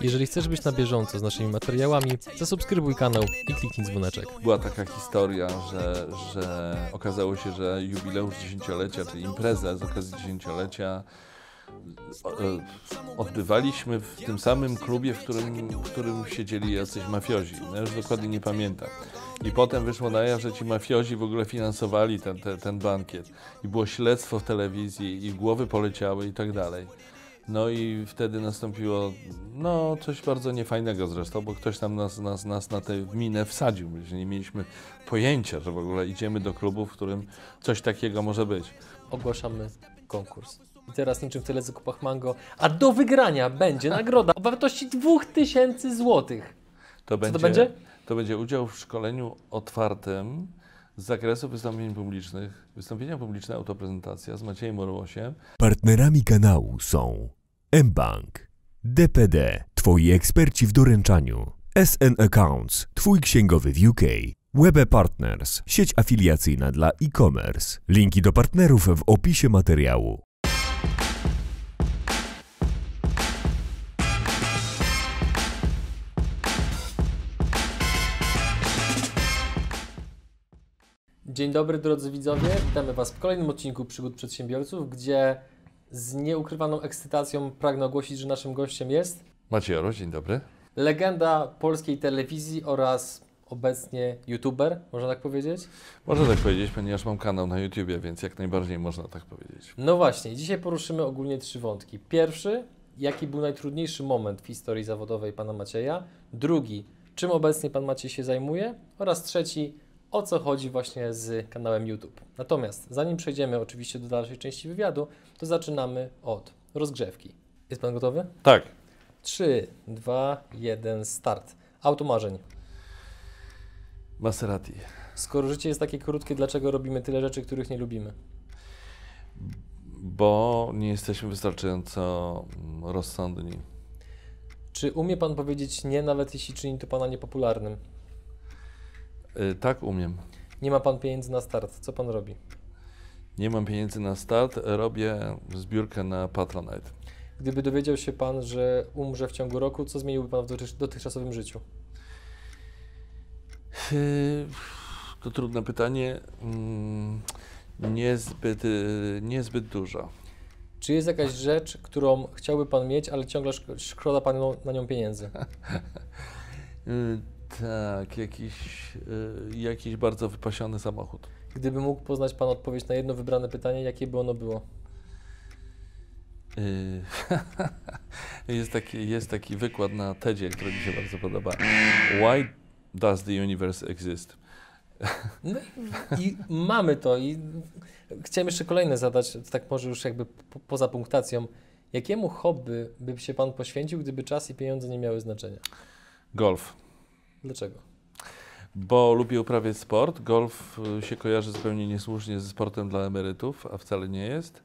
Jeżeli chcesz być na bieżąco z naszymi materiałami, zasubskrybuj kanał i kliknij dzwoneczek. Była taka historia, że, że okazało się, że jubileusz dziesięciolecia, czy imprezę z okazji dziesięciolecia e, odbywaliśmy w tym samym klubie, w którym, w którym siedzieli jacyś mafiozi. No już dokładnie nie pamiętam. I potem wyszło na jaw, że ci mafiozi w ogóle finansowali ten, ten, ten bankiet. I było śledztwo w telewizji, i głowy poleciały i tak dalej. No i wtedy nastąpiło, no coś bardzo niefajnego zresztą, bo ktoś tam nas, nas, nas na tę minę wsadził. My nie mieliśmy pojęcia, że w ogóle idziemy do klubu, w którym coś takiego może być. Ogłaszamy konkurs. I teraz niczym w telezakupach Mango, a do wygrania będzie nagroda o wartości 2000 złotych. To będzie, to będzie? To będzie udział w szkoleniu otwartym z zakresu wystąpień publicznych. Wystąpienia publiczne, autoprezentacja z Maciejem Orłosiem. Partnerami kanału są mBank, DPD, Twoi eksperci w doręczaniu, SN Accounts, Twój księgowy w UK, Webe Partners, sieć afiliacyjna dla e-commerce. Linki do partnerów w opisie materiału. Dzień dobry drodzy widzowie, witamy Was w kolejnym odcinku Przygód Przedsiębiorców, gdzie z nieukrywaną ekscytacją pragnę ogłosić, że naszym gościem jest Maciej Oroś, dzień dobry. legenda polskiej telewizji oraz obecnie youtuber, można tak powiedzieć. Można tak powiedzieć, ponieważ mam kanał na YouTubie, więc jak najbardziej można tak powiedzieć. No właśnie, dzisiaj poruszymy ogólnie trzy wątki. Pierwszy, jaki był najtrudniejszy moment w historii zawodowej pana Macieja. Drugi, czym obecnie pan Maciej się zajmuje. Oraz trzeci, o co chodzi właśnie z kanałem YouTube. Natomiast zanim przejdziemy oczywiście do dalszej części wywiadu, to zaczynamy od rozgrzewki. Jest pan gotowy? Tak, 3, 2, 1, start. Automarzeń. Maserati. Skoro życie jest takie krótkie, dlaczego robimy tyle rzeczy, których nie lubimy? Bo nie jesteśmy wystarczająco mm, rozsądni. Czy umie pan powiedzieć nie, nawet jeśli czyni to pana niepopularnym? Y, tak umiem. Nie ma pan pieniędzy na start. Co pan robi? Nie mam pieniędzy na start, robię zbiórkę na Patronite. Gdyby dowiedział się pan, że umrze w ciągu roku, co zmieniłby pan w dotychczasowym życiu? Yy, To trudne pytanie. Mm, Niezbyt, y, niezbyt dużo. Czy jest jakaś rzecz, którą chciałby pan mieć, ale ciągle szk- szkoda panu na nią pieniędzy? Tak, jakiś, y, jakiś bardzo wypasiony samochód. Gdyby mógł poznać pan odpowiedź na jedno wybrane pytanie, jakie by ono było? Y, Jest taki, jest taki wykład na TEDzie, który mi się bardzo podoba. Why does the universe exist? No i, i mamy to. I chciałem jeszcze kolejne zadać, tak może już jakby po, poza punktacją. Jakiemu hobby by się pan poświęcił, gdyby czas i pieniądze nie miały znaczenia? Golf. Dlaczego? Bo lubię uprawiać sport. Golf y, się kojarzy zupełnie niesłusznie ze sportem dla emerytów, a wcale nie jest.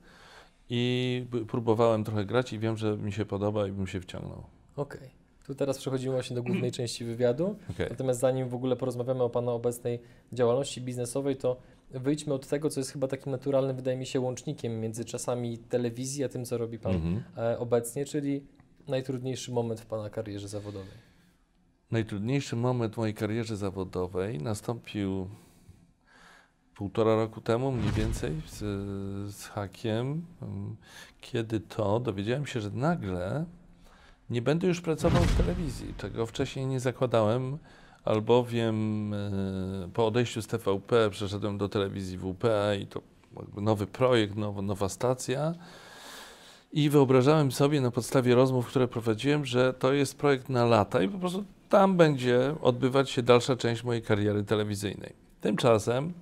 I próbowałem trochę grać i wiem, że mi się podoba i bym się wciągnął. Okej. Tu teraz przechodzimy właśnie do głównej części wywiadu. Okej. Natomiast zanim w ogóle porozmawiamy o Pana obecnej działalności biznesowej, to wyjdźmy od tego, co jest chyba takim naturalnym, wydaje mi się, łącznikiem między czasami telewizji, a tym, co robi Pan Mhm. e, obecnie, czyli najtrudniejszy moment w Pana karierze zawodowej. Najtrudniejszy moment mojej karierze zawodowej nastąpił półtora roku temu, mniej więcej, z, z hakiem, mm, kiedy to dowiedziałem się, że nagle nie będę już pracował w telewizji, czego wcześniej nie zakładałem, albowiem e, po odejściu z TVP przeszedłem do telewizji WP i to nowy projekt, nowa, nowa stacja. I wyobrażałem sobie na podstawie rozmów, które prowadziłem, że to jest projekt na lata i po prostu tam będzie odbywać się dalsza część mojej kariery telewizyjnej. Tymczasem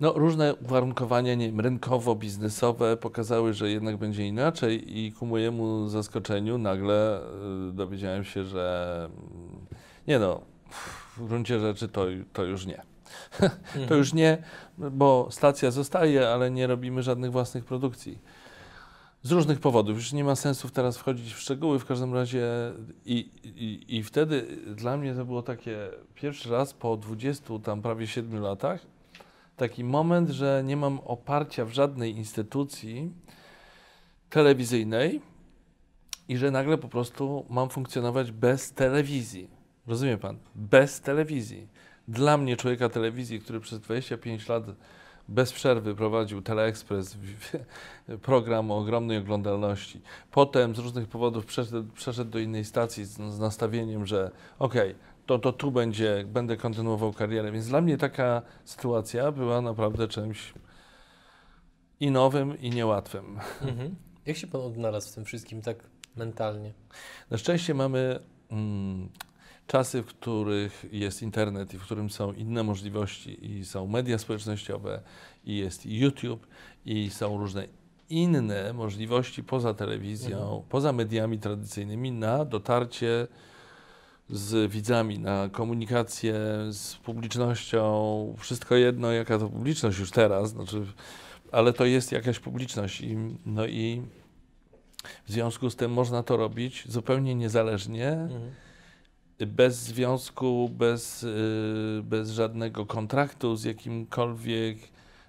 no, różne uwarunkowania nie wiem, rynkowo-biznesowe pokazały, że jednak będzie inaczej i ku mojemu zaskoczeniu nagle y, dowiedziałem się, że mm, nie no, w gruncie rzeczy to, to już nie. To już nie, bo stacja zostaje, ale nie robimy żadnych własnych produkcji. Z różnych powodów. Już nie ma sensu teraz wchodzić w szczegóły. W każdym razie i, i, i wtedy dla mnie to było takie pierwszy raz po 20 tam prawie 7 latach taki moment, że nie mam oparcia w żadnej instytucji telewizyjnej i że nagle po prostu mam funkcjonować bez telewizji. Rozumie pan? Bez telewizji. Dla mnie, człowieka telewizji, który przez 25 lat bez przerwy prowadził Teleexpress, program o ogromnej oglądalności. Potem z różnych powodów przeszedł, przeszedł do innej stacji z, z nastawieniem, że okej, okay, to, to tu będzie, będę kontynuował karierę. Więc dla mnie taka sytuacja była naprawdę czymś i nowym, i niełatwym. Mhm. Jak się pan odnalazł w tym wszystkim tak mentalnie? Na szczęście mamy mm, czasy, w których jest internet i w którym są inne możliwości i są media społecznościowe i jest YouTube i są różne inne możliwości poza telewizją, mhm. poza mediami tradycyjnymi na dotarcie z widzami, na komunikację z publicznością. Wszystko jedno, jaka to publiczność już teraz, znaczy, ale to jest jakaś publiczność. I, no i w związku z tym można to robić zupełnie niezależnie. Mhm bez związku, bez, y, bez żadnego kontraktu z jakimkolwiek,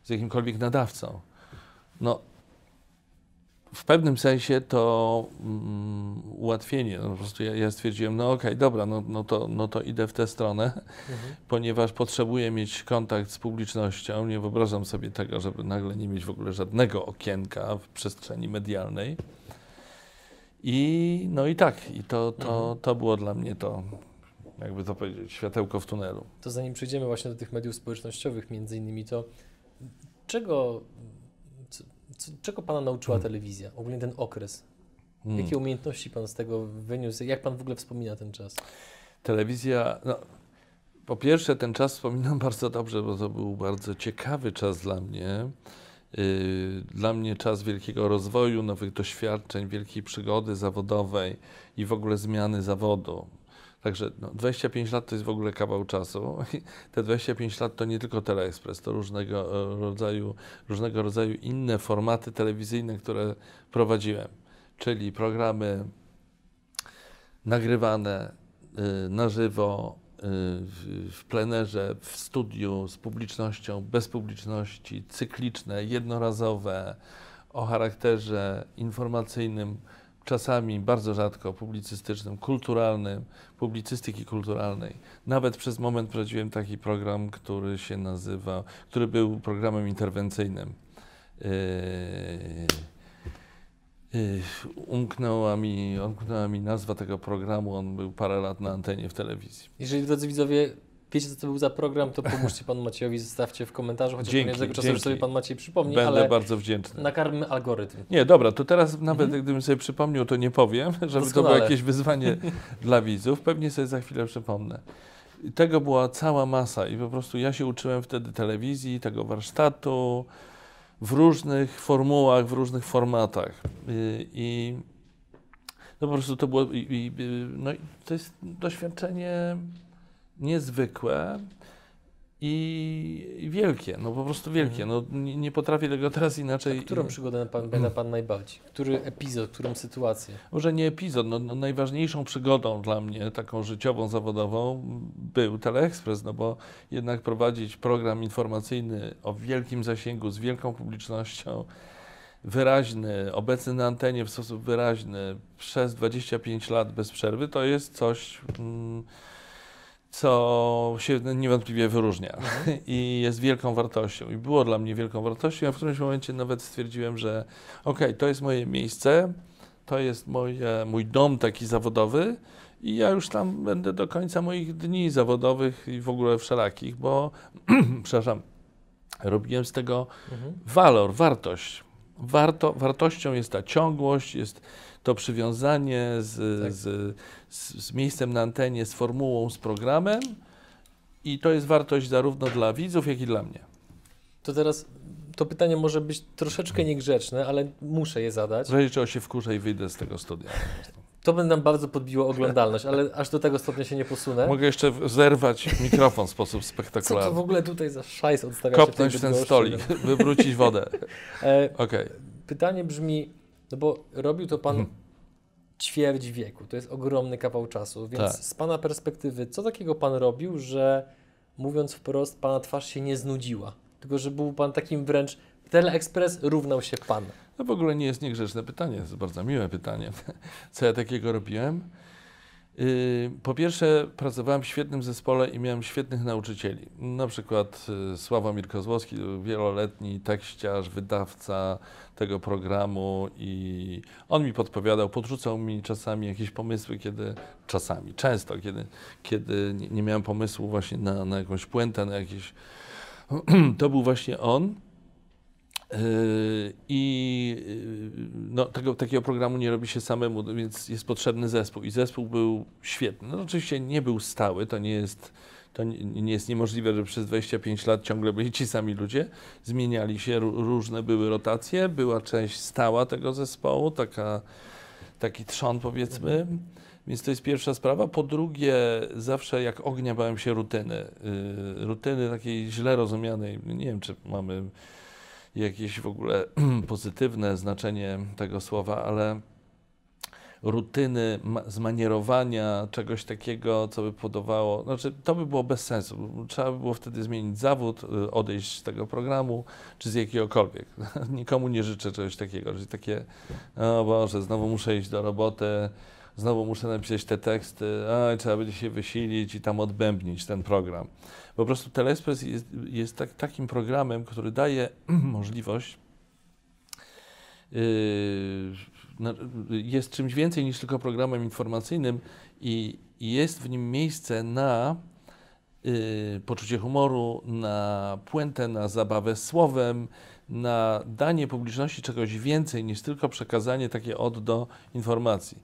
z jakimkolwiek nadawcą. No, w pewnym sensie to mm, ułatwienie. No, po prostu ja, ja stwierdziłem, no okej, okay, dobra, no, no, to, no to idę w tę stronę, mhm. ponieważ potrzebuję mieć kontakt z publicznością. Nie wyobrażam sobie tego, żeby nagle nie mieć w ogóle żadnego okienka w przestrzeni medialnej. I no i tak, i to, to, mhm. to było dla mnie to, jakby to powiedzieć, światełko w tunelu. To zanim przejdziemy właśnie do tych mediów społecznościowych między innymi, to czego, co, czego Pana nauczyła hmm. telewizja? Ogólnie ten okres. Hmm. Jakie umiejętności Pan z tego wyniósł? Jak Pan w ogóle wspomina ten czas? Telewizja, no, po pierwsze ten czas wspominam bardzo dobrze, bo to był bardzo ciekawy czas dla mnie. Y, dla mnie czas wielkiego rozwoju, nowych doświadczeń, wielkiej przygody zawodowej i w ogóle zmiany zawodu. Także no, 25 lat to jest w ogóle kawał czasu. Te 25 lat to nie tylko Teleexpress, to różnego e, rodzaju, różnego rodzaju inne formaty telewizyjne, które prowadziłem, czyli programy nagrywane y, na żywo, w plenerze, w studiu, z publicznością, bez publiczności, cykliczne, jednorazowe, o charakterze informacyjnym, czasami bardzo rzadko publicystycznym, kulturalnym, publicystyki kulturalnej. Nawet przez moment prowadziłem taki program, który się nazywał, który był programem interwencyjnym. Yy, Umknęła mi, umknęła mi nazwa tego programu, on był parę lat na antenie w telewizji. Jeżeli drodzy widzowie, wiecie co to był za program, to pomóżcie panu Maciejowi, zostawcie w komentarzu, chociaż dzięki, tego czasu sobie pan Maciej przypomni, Będę ale bardzo wdzięczny. nakarmy algorytm. Nie, dobra, to teraz nawet mhm. gdybym sobie przypomniał, to nie powiem, żeby Doskonale. to było jakieś wyzwanie dla widzów. Pewnie sobie za chwilę przypomnę. Tego była cała masa i po prostu ja się uczyłem wtedy telewizji, tego warsztatu, w różnych formułach, w różnych formatach. Y, I no po prostu to było, i, i, no to jest doświadczenie niezwykłe i wielkie, no po prostu wielkie. Mhm. No, nie, nie potrafię tego teraz inaczej. A którą przygodę pan, pamięta Pan najbardziej? Który epizod, którą sytuację? Może nie epizod, no, no, najważniejszą przygodą dla mnie, taką życiową, zawodową, był Teleexpress, no bo jednak prowadzić program informacyjny o wielkim zasięgu, z wielką publicznością, wyraźny, obecny na antenie w sposób wyraźny przez 25 lat bez przerwy, to jest coś. Mm, co się niewątpliwie wyróżnia mhm. i jest wielką wartością. I było dla mnie wielką wartością. Ja w którymś momencie nawet stwierdziłem, że ok, to jest moje miejsce, to jest moje, mój dom taki zawodowy i ja już tam będę do końca moich dni zawodowych i w ogóle wszelakich, bo, przepraszam, robiłem z tego mhm. walor, wartość. Warto, wartością jest ta ciągłość, jest to przywiązanie z, tak. z, z, z, miejscem na antenie, z formułą, z programem i to jest wartość zarówno dla widzów, jak i dla mnie. To teraz to pytanie może być troszeczkę niegrzeczne, ale muszę je zadać. W razie czego się wkurzę i wyjdę z tego studia. To by nam bardzo podbiło oglądalność, ale aż do tego stopnia się nie posunę. Mogę jeszcze zerwać mikrofon w sposób spektakularny. Co to w ogóle tutaj za szajs odstawia Kopnąć się w ten stolik, wywrócić wodę. E, okay. Pytanie brzmi, no bo robił to pan hmm. ćwierć wieku, to jest ogromny kawał czasu, więc tak. z pana perspektywy, co takiego pan robił, że mówiąc wprost, pana twarz się nie znudziła, tylko że był pan takim wręcz Teleexpress równał się pan. No w ogóle nie jest niegrzeczne pytanie, to jest bardzo miłe pytanie. Co ja takiego robiłem? Yy, Po pierwsze, pracowałem w świetnym zespole i miałem świetnych nauczycieli. Na przykład yy, Sławomir Kozłowski, wieloletni tekściarz, wydawca tego programu i on mi podpowiadał, podrzucał mi czasami jakieś pomysły, kiedy, czasami, często, kiedy, kiedy nie miałem pomysłu właśnie na, na jakąś puentę, na jakieś... To był właśnie on. Yy, I yy, no, tego, takiego programu nie robi się samemu, więc jest potrzebny zespół. I zespół był świetny. No, oczywiście nie był stały, to nie jest, to nie, jest niemożliwe, że przez 25 lat ciągle byli ci sami ludzie. Zmieniali się, ró- różne były rotacje, była część stała tego zespołu, taka, taki trzon powiedzmy. Więc to jest pierwsza sprawa. Po drugie, zawsze jak ognia bałem się rutyny. Yy, rutyny takiej źle rozumianej. Nie wiem, czy mamy jakieś w ogóle pozytywne znaczenie tego słowa, ale rutyny, ma- zmanierowania czegoś takiego, co by podawało, znaczy to by było bez sensu. Trzeba by było wtedy zmienić zawód, y, odejść z tego programu, czy z jakiegokolwiek. Nikomu nie życzę czegoś takiego, że takie, o Boże, znowu muszę iść do roboty, znowu muszę napisać te teksty, a trzeba będzie się wysilić i tam odbębnić ten program. Po prostu Telespres jest, jest tak, takim programem, który daje możliwość, yy, jest czymś więcej niż tylko programem informacyjnym i, i jest w nim miejsce na yy, poczucie humoru, na puentę, na zabawę słowem, na danie publiczności czegoś więcej niż tylko przekazanie takie od do informacji.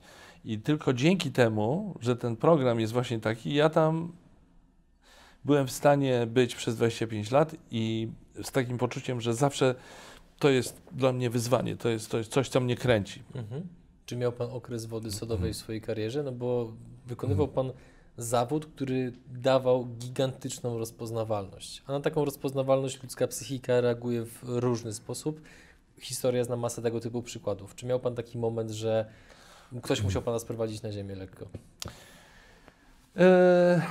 I tylko dzięki temu, że ten program jest właśnie taki, ja tam byłem w stanie być przez 25 lat i z takim poczuciem, że zawsze to jest dla mnie wyzwanie, to jest, to jest coś, co mnie kręci. Mhm. Czy miał Pan okres wody sodowej w swojej karierze? No bo wykonywał Pan zawód, który dawał gigantyczną rozpoznawalność. A na taką rozpoznawalność ludzka psychika reaguje w różny sposób. Historia zna masę tego typu przykładów. Czy miał Pan taki moment, że ktoś musiał Pana sprowadzić na ziemię lekko? Eee,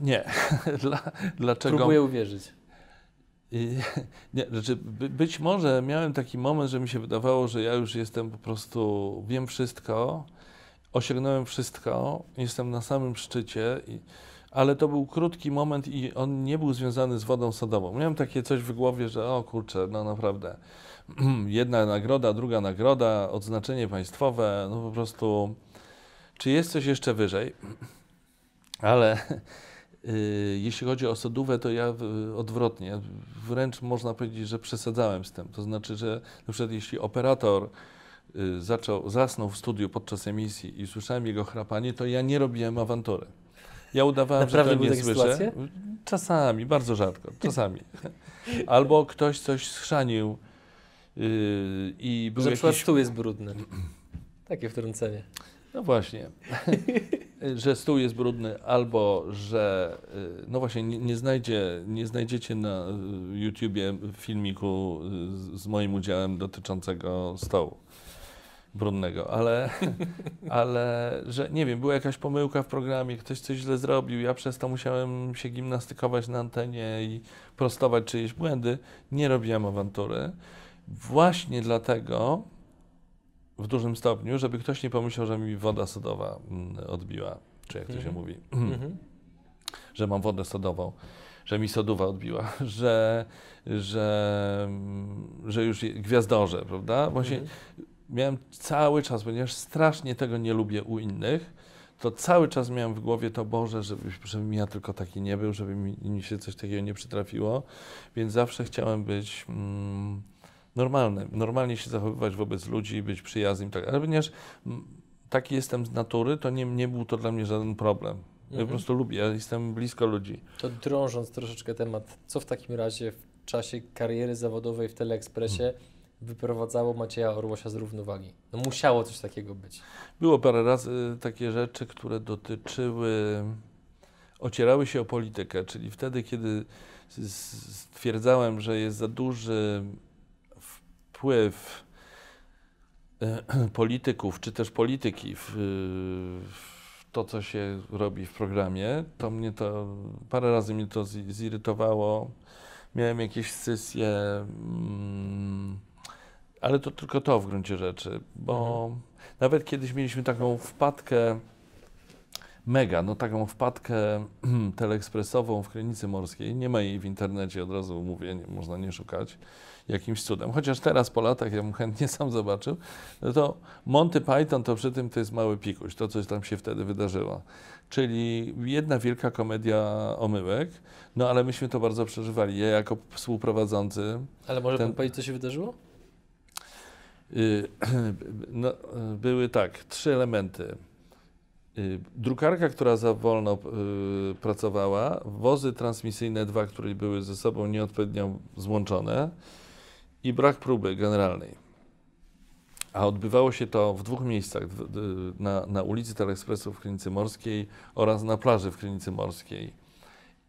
nie. Dla, dlaczego? Próbuję uwierzyć. I- Nie, znaczy by, być może miałem taki moment, że mi się wydawało, że ja już jestem po prostu, wiem wszystko, osiągnąłem wszystko, jestem na samym szczycie, i, ale to był krótki moment i on nie był związany z wodą sodową. Miałem takie coś w głowie, że o kurczę, no naprawdę, jedna nagroda, druga nagroda, odznaczenie państwowe, no po prostu, czy jest coś jeszcze wyżej? Ale y, jeśli chodzi o sodówę, to ja odwrotnie, wręcz można powiedzieć, że przesadzałem z tym. To znaczy, że na przykład jeśli operator y, zaczął, zasnął w studiu podczas emisji i słyszałem jego chrapanie, to ja nie robiłem awantury. Ja udawałem, Naprawdę że to nie słyszę. sytuacje? Czasami, bardzo rzadko, czasami. Albo ktoś coś schrzanił yy, i był Że jakiś... stół jest brudny. Takie wtrącenie. No właśnie, że stół jest brudny, albo że, y, no właśnie, nie, nie, znajdzie, nie znajdziecie na y, YouTubie filmiku z, z moim udziałem dotyczącego stołu brudnego, ale, ale, że nie wiem, była jakaś pomyłka w programie, ktoś coś źle zrobił, ja przez to musiałem się gimnastykować na antenie i prostować czyjeś błędy, nie robiłem awantury. Właśnie dlatego, w dużym stopniu, żeby ktoś nie pomyślał, że mi woda sodowa mm, odbiła, czy jak to się Mhm. mówi, Mhm. że mam wodę sodową, że mi sodowa odbiła, że, że, mm, że już gwiazdorze, prawda? Właśnie Mhm. miałem cały czas, ponieważ strasznie tego nie lubię u innych, to cały czas miałem w głowie to, Boże, żeby, żebym ja tylko taki nie był, żeby mi, mi się coś takiego nie przytrafiło, więc zawsze chciałem być mm, normalny, normalnie się zachowywać wobec ludzi, być przyjaznym, i tak, ale ponieważ taki jestem z natury, to nie, nie był to dla mnie żaden problem. Ja Mhm. po prostu lubię, ja jestem blisko ludzi. To drążąc troszeczkę temat, co w takim razie w czasie kariery zawodowej w Teleekspresie wyprowadzało Macieja Orłosia z równowagi? No musiało coś takiego być. Było parę razy takie rzeczy, które dotyczyły, ocierały się o politykę, czyli wtedy, kiedy stwierdzałem, że jest za duży wpływ e, polityków, czy też polityki w, w to, co się robi w programie, to mnie to, parę razy mnie to zi- zirytowało. Miałem jakieś sesje, mm, Ale to tylko to w gruncie rzeczy, bo nawet kiedyś mieliśmy taką wpadkę mega, no taką wpadkę teleekspresową w Krynicy Morskiej. Nie ma jej w internecie, od razu mówię, nie, można nie szukać jakimś cudem. Chociaż teraz po latach ja bym chętnie sam zobaczył, no to Monty Python to przy tym to jest mały pikuś, to coś tam się wtedy wydarzyło. Czyli jedna wielka komedia omyłek, no ale myśmy to bardzo przeżywali. Ja jako współprowadzący Ale może Ten- pan powiedzieć, co się wydarzyło? Y, No, były tak, trzy elementy. Y, Drukarka, która za wolno y, pracowała, wozy transmisyjne dwa, które były ze sobą nieodpowiednio złączone i brak próby generalnej. A odbywało się to w dwóch miejscach, na, na ulicy Telekspresu w Krynicy Morskiej oraz na plaży w Krynicy Morskiej.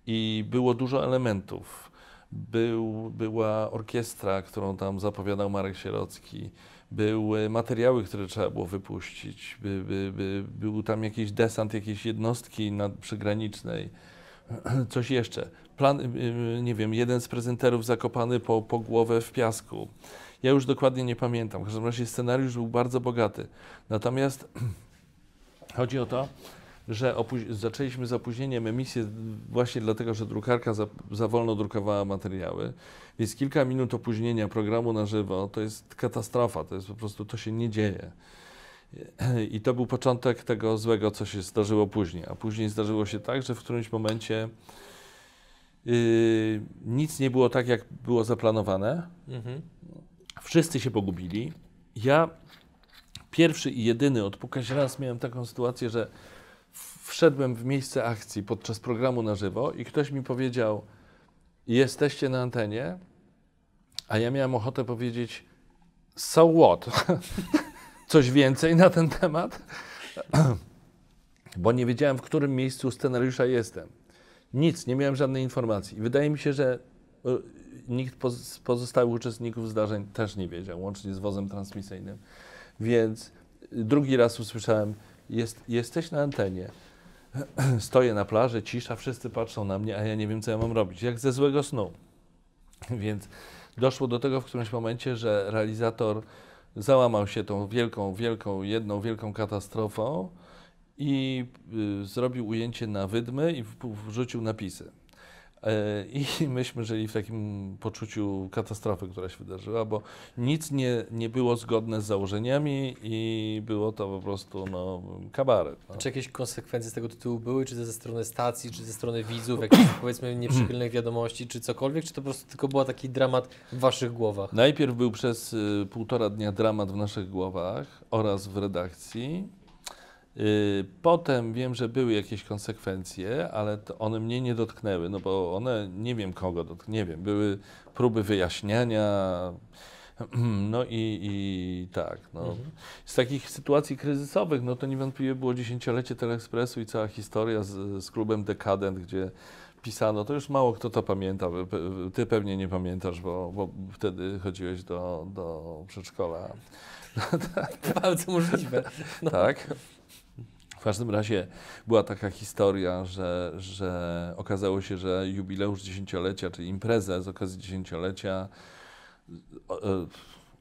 I było dużo elementów. Był, była orkiestra, którą tam zapowiadał Marek Sierocki. Były materiały, które trzeba było wypuścić. By, by, by, był tam jakiś desant jakiejś jednostki nad, przygranicznej. Coś jeszcze. Plan, y, y, nie wiem, jeden z prezenterów zakopany po, po głowę w piasku. Ja już dokładnie nie pamiętam. W każdym razie scenariusz był bardzo bogaty. Natomiast chodzi o to, że zaczęliśmy z opóźnieniem emisję właśnie dlatego, że drukarka za, za wolno drukowała materiały, więc kilka minut opóźnienia programu na żywo to jest katastrofa, to jest po prostu, to się nie dzieje. I to był początek tego złego, co się zdarzyło później. A później zdarzyło się tak, że w którymś momencie yy, nic nie było tak, jak było zaplanowane. Mhm. Wszyscy się pogubili. Ja pierwszy i jedyny odpukać raz miałem taką sytuację, że wszedłem w miejsce akcji podczas programu na żywo i ktoś mi powiedział: Jesteście na antenie, a ja miałem ochotę powiedzieć: So what? Coś więcej na ten temat? Bo nie wiedziałem, w którym miejscu scenariusza jestem. Nic, nie miałem żadnej informacji. Wydaje mi się, że y, nikt z pozostałych uczestników zdarzeń też nie wiedział, łącznie z wozem transmisyjnym. Więc y, drugi raz usłyszałem, jest, jesteś na antenie. Stoję na plaży, cisza, wszyscy patrzą na mnie, a ja nie wiem, co ja mam robić. Jak ze złego snu. Więc doszło do tego w którymś momencie, że realizator załamał się tą wielką, wielką, jedną wielką katastrofą i y, zrobił ujęcie na wydmy i w, wrzucił napisy. E, I myśmy żyli w takim poczuciu katastrofy, która się wydarzyła, bo nic nie, nie było zgodne z założeniami i było to po prostu no, kabaret. No. Czy jakieś konsekwencje z tego tytułu były, czy ze strony stacji, czy ze strony widzów, jakieś powiedzmy nieprzychylnych wiadomości, czy cokolwiek, czy to po prostu tylko był taki dramat w waszych głowach? Najpierw był przez y, półtora dnia dramat w naszych głowach oraz w redakcji. Y, potem wiem, że były jakieś konsekwencje, ale one mnie nie dotknęły, no bo one nie wiem kogo dotknęły, nie wiem, były próby wyjaśniania. No i, i tak. No. Mhm. Z takich sytuacji kryzysowych, no to niewątpliwie było dziesięciolecie Teleekspresu i cała historia z, z klubem Dekadent, gdzie pisano, to już mało kto to pamięta, ty pewnie nie pamiętasz, bo, bo wtedy chodziłeś do, do przedszkola, Bardzo możliwe. No. tak? W każdym razie była taka historia, że, że okazało się, że jubileusz dziesięciolecia, czyli imprezę z okazji dziesięciolecia e,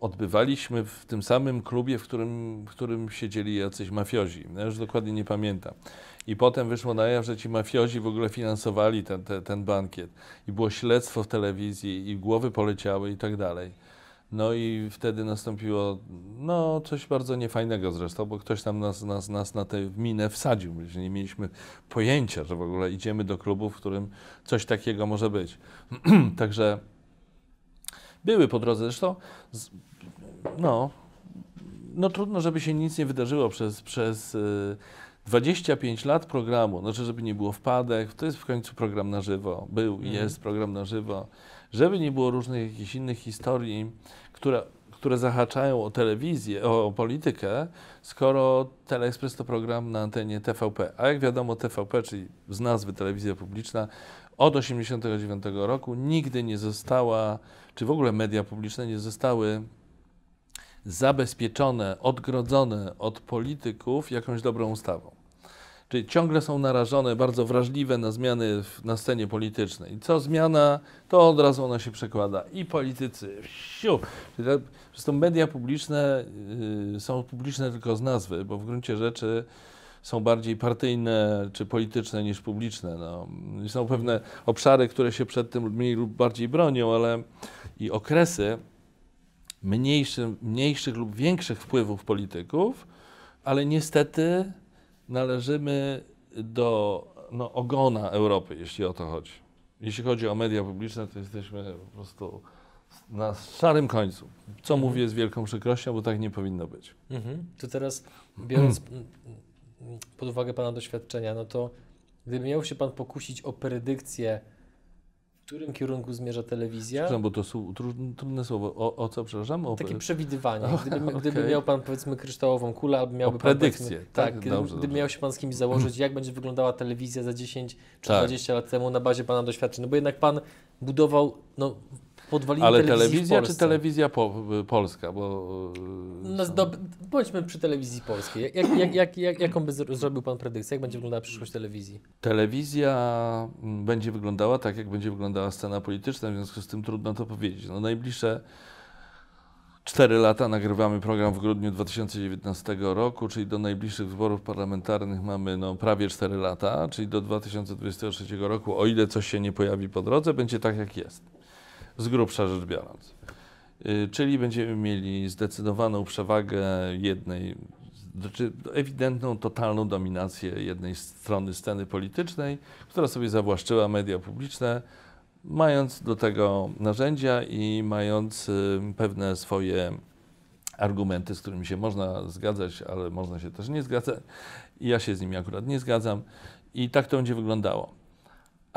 odbywaliśmy w tym samym klubie, w którym, w którym siedzieli jacyś mafiozi. Ja już dokładnie nie pamiętam. I potem wyszło na jaw, że ci mafiozi w ogóle finansowali ten, ten, ten bankiet. I było śledztwo w telewizji, i głowy poleciały i tak dalej. No i wtedy nastąpiło no, coś bardzo niefajnego zresztą, bo ktoś tam nas, nas, nas na tę minę wsadził. My nie mieliśmy pojęcia, że w ogóle idziemy do klubu, w którym coś takiego może być. Także były po drodze. Zresztą z, no, no trudno, żeby się nic nie wydarzyło przez, przez y, 25 lat programu. Znaczy, żeby nie było wpadek. To jest w końcu program na żywo. Był i Mhm. jest program na żywo. Żeby nie było różnych jakichś innych historii, które, które zahaczają o telewizję, o, politykę, skoro Teleekspres to program na antenie TVP. A jak wiadomo, TVP, czyli z nazwy telewizja publiczna, od 1989 roku nigdy nie została, czy w ogóle media publiczne nie zostały zabezpieczone, odgrodzone od polityków jakąś dobrą ustawą. Czyli ciągle są narażone, bardzo wrażliwe na zmiany w, na scenie politycznej. I co zmiana, to od razu ona się przekłada. I politycy, siu. Zresztą media publiczne y, są publiczne tylko z nazwy, bo w gruncie rzeczy są bardziej partyjne czy polityczne niż publiczne. No. Są pewne obszary, które się przed tym mniej lub bardziej bronią, ale i okresy mniejszy, mniejszych lub większych wpływów polityków, ale niestety należymy do no, ogona Europy, jeśli o to chodzi. Jeśli chodzi o media publiczne, to jesteśmy po prostu na szarym końcu. Co Mhm. mówię z wielką przykrością, bo tak nie powinno być. Mhm. To teraz, biorąc mm, mm, pod uwagę Pana doświadczenia, no to gdyby miał się Pan pokusić o predykcję, którym kierunku zmierza telewizja, Przepraszam, bo to są trudne, słowo. O, o co, przepraszam? O, takie przewidywanie, gdyby, gdyby okej. miał Pan powiedzmy kryształową kulę, albo miałby O Pan predykcję, powiedzmy- tak? tak, gdyby, Dobrze, gdyby dobrze. miał się Pan z kimś założyć, jak będzie wyglądała telewizja za 10 czy Tak. 20 lat temu na bazie Pana doświadczeń, no bo jednak Pan budował no, podwaliny Ale telewizja czy telewizja po, polska? Bo, y, No, są- do, bądźmy przy telewizji polskiej. Jak, jak, jak, jak, jaką by zro- zrobił Pan predykcję? Jak będzie wyglądała przyszłość telewizji? Telewizja mm, będzie wyglądała tak, jak będzie wyglądała scena polityczna, w związku z tym trudno to powiedzieć. No, najbliższe 4 lata nagrywamy program w grudniu 2019 roku, czyli do najbliższych wyborów parlamentarnych mamy no, prawie 4 lata, czyli do 2023 roku, o ile coś się nie pojawi po drodze, będzie tak, jak jest. Z grubsza rzecz biorąc. Y, Czyli będziemy mieli zdecydowaną przewagę jednej, znaczy ewidentną, totalną dominację jednej strony sceny politycznej, która sobie zawłaszczyła media publiczne, mając do tego narzędzia i mając y, pewne swoje argumenty, z którymi się można zgadzać, ale można się też nie zgadzać. Ja się z nimi akurat nie zgadzam. I tak to będzie wyglądało.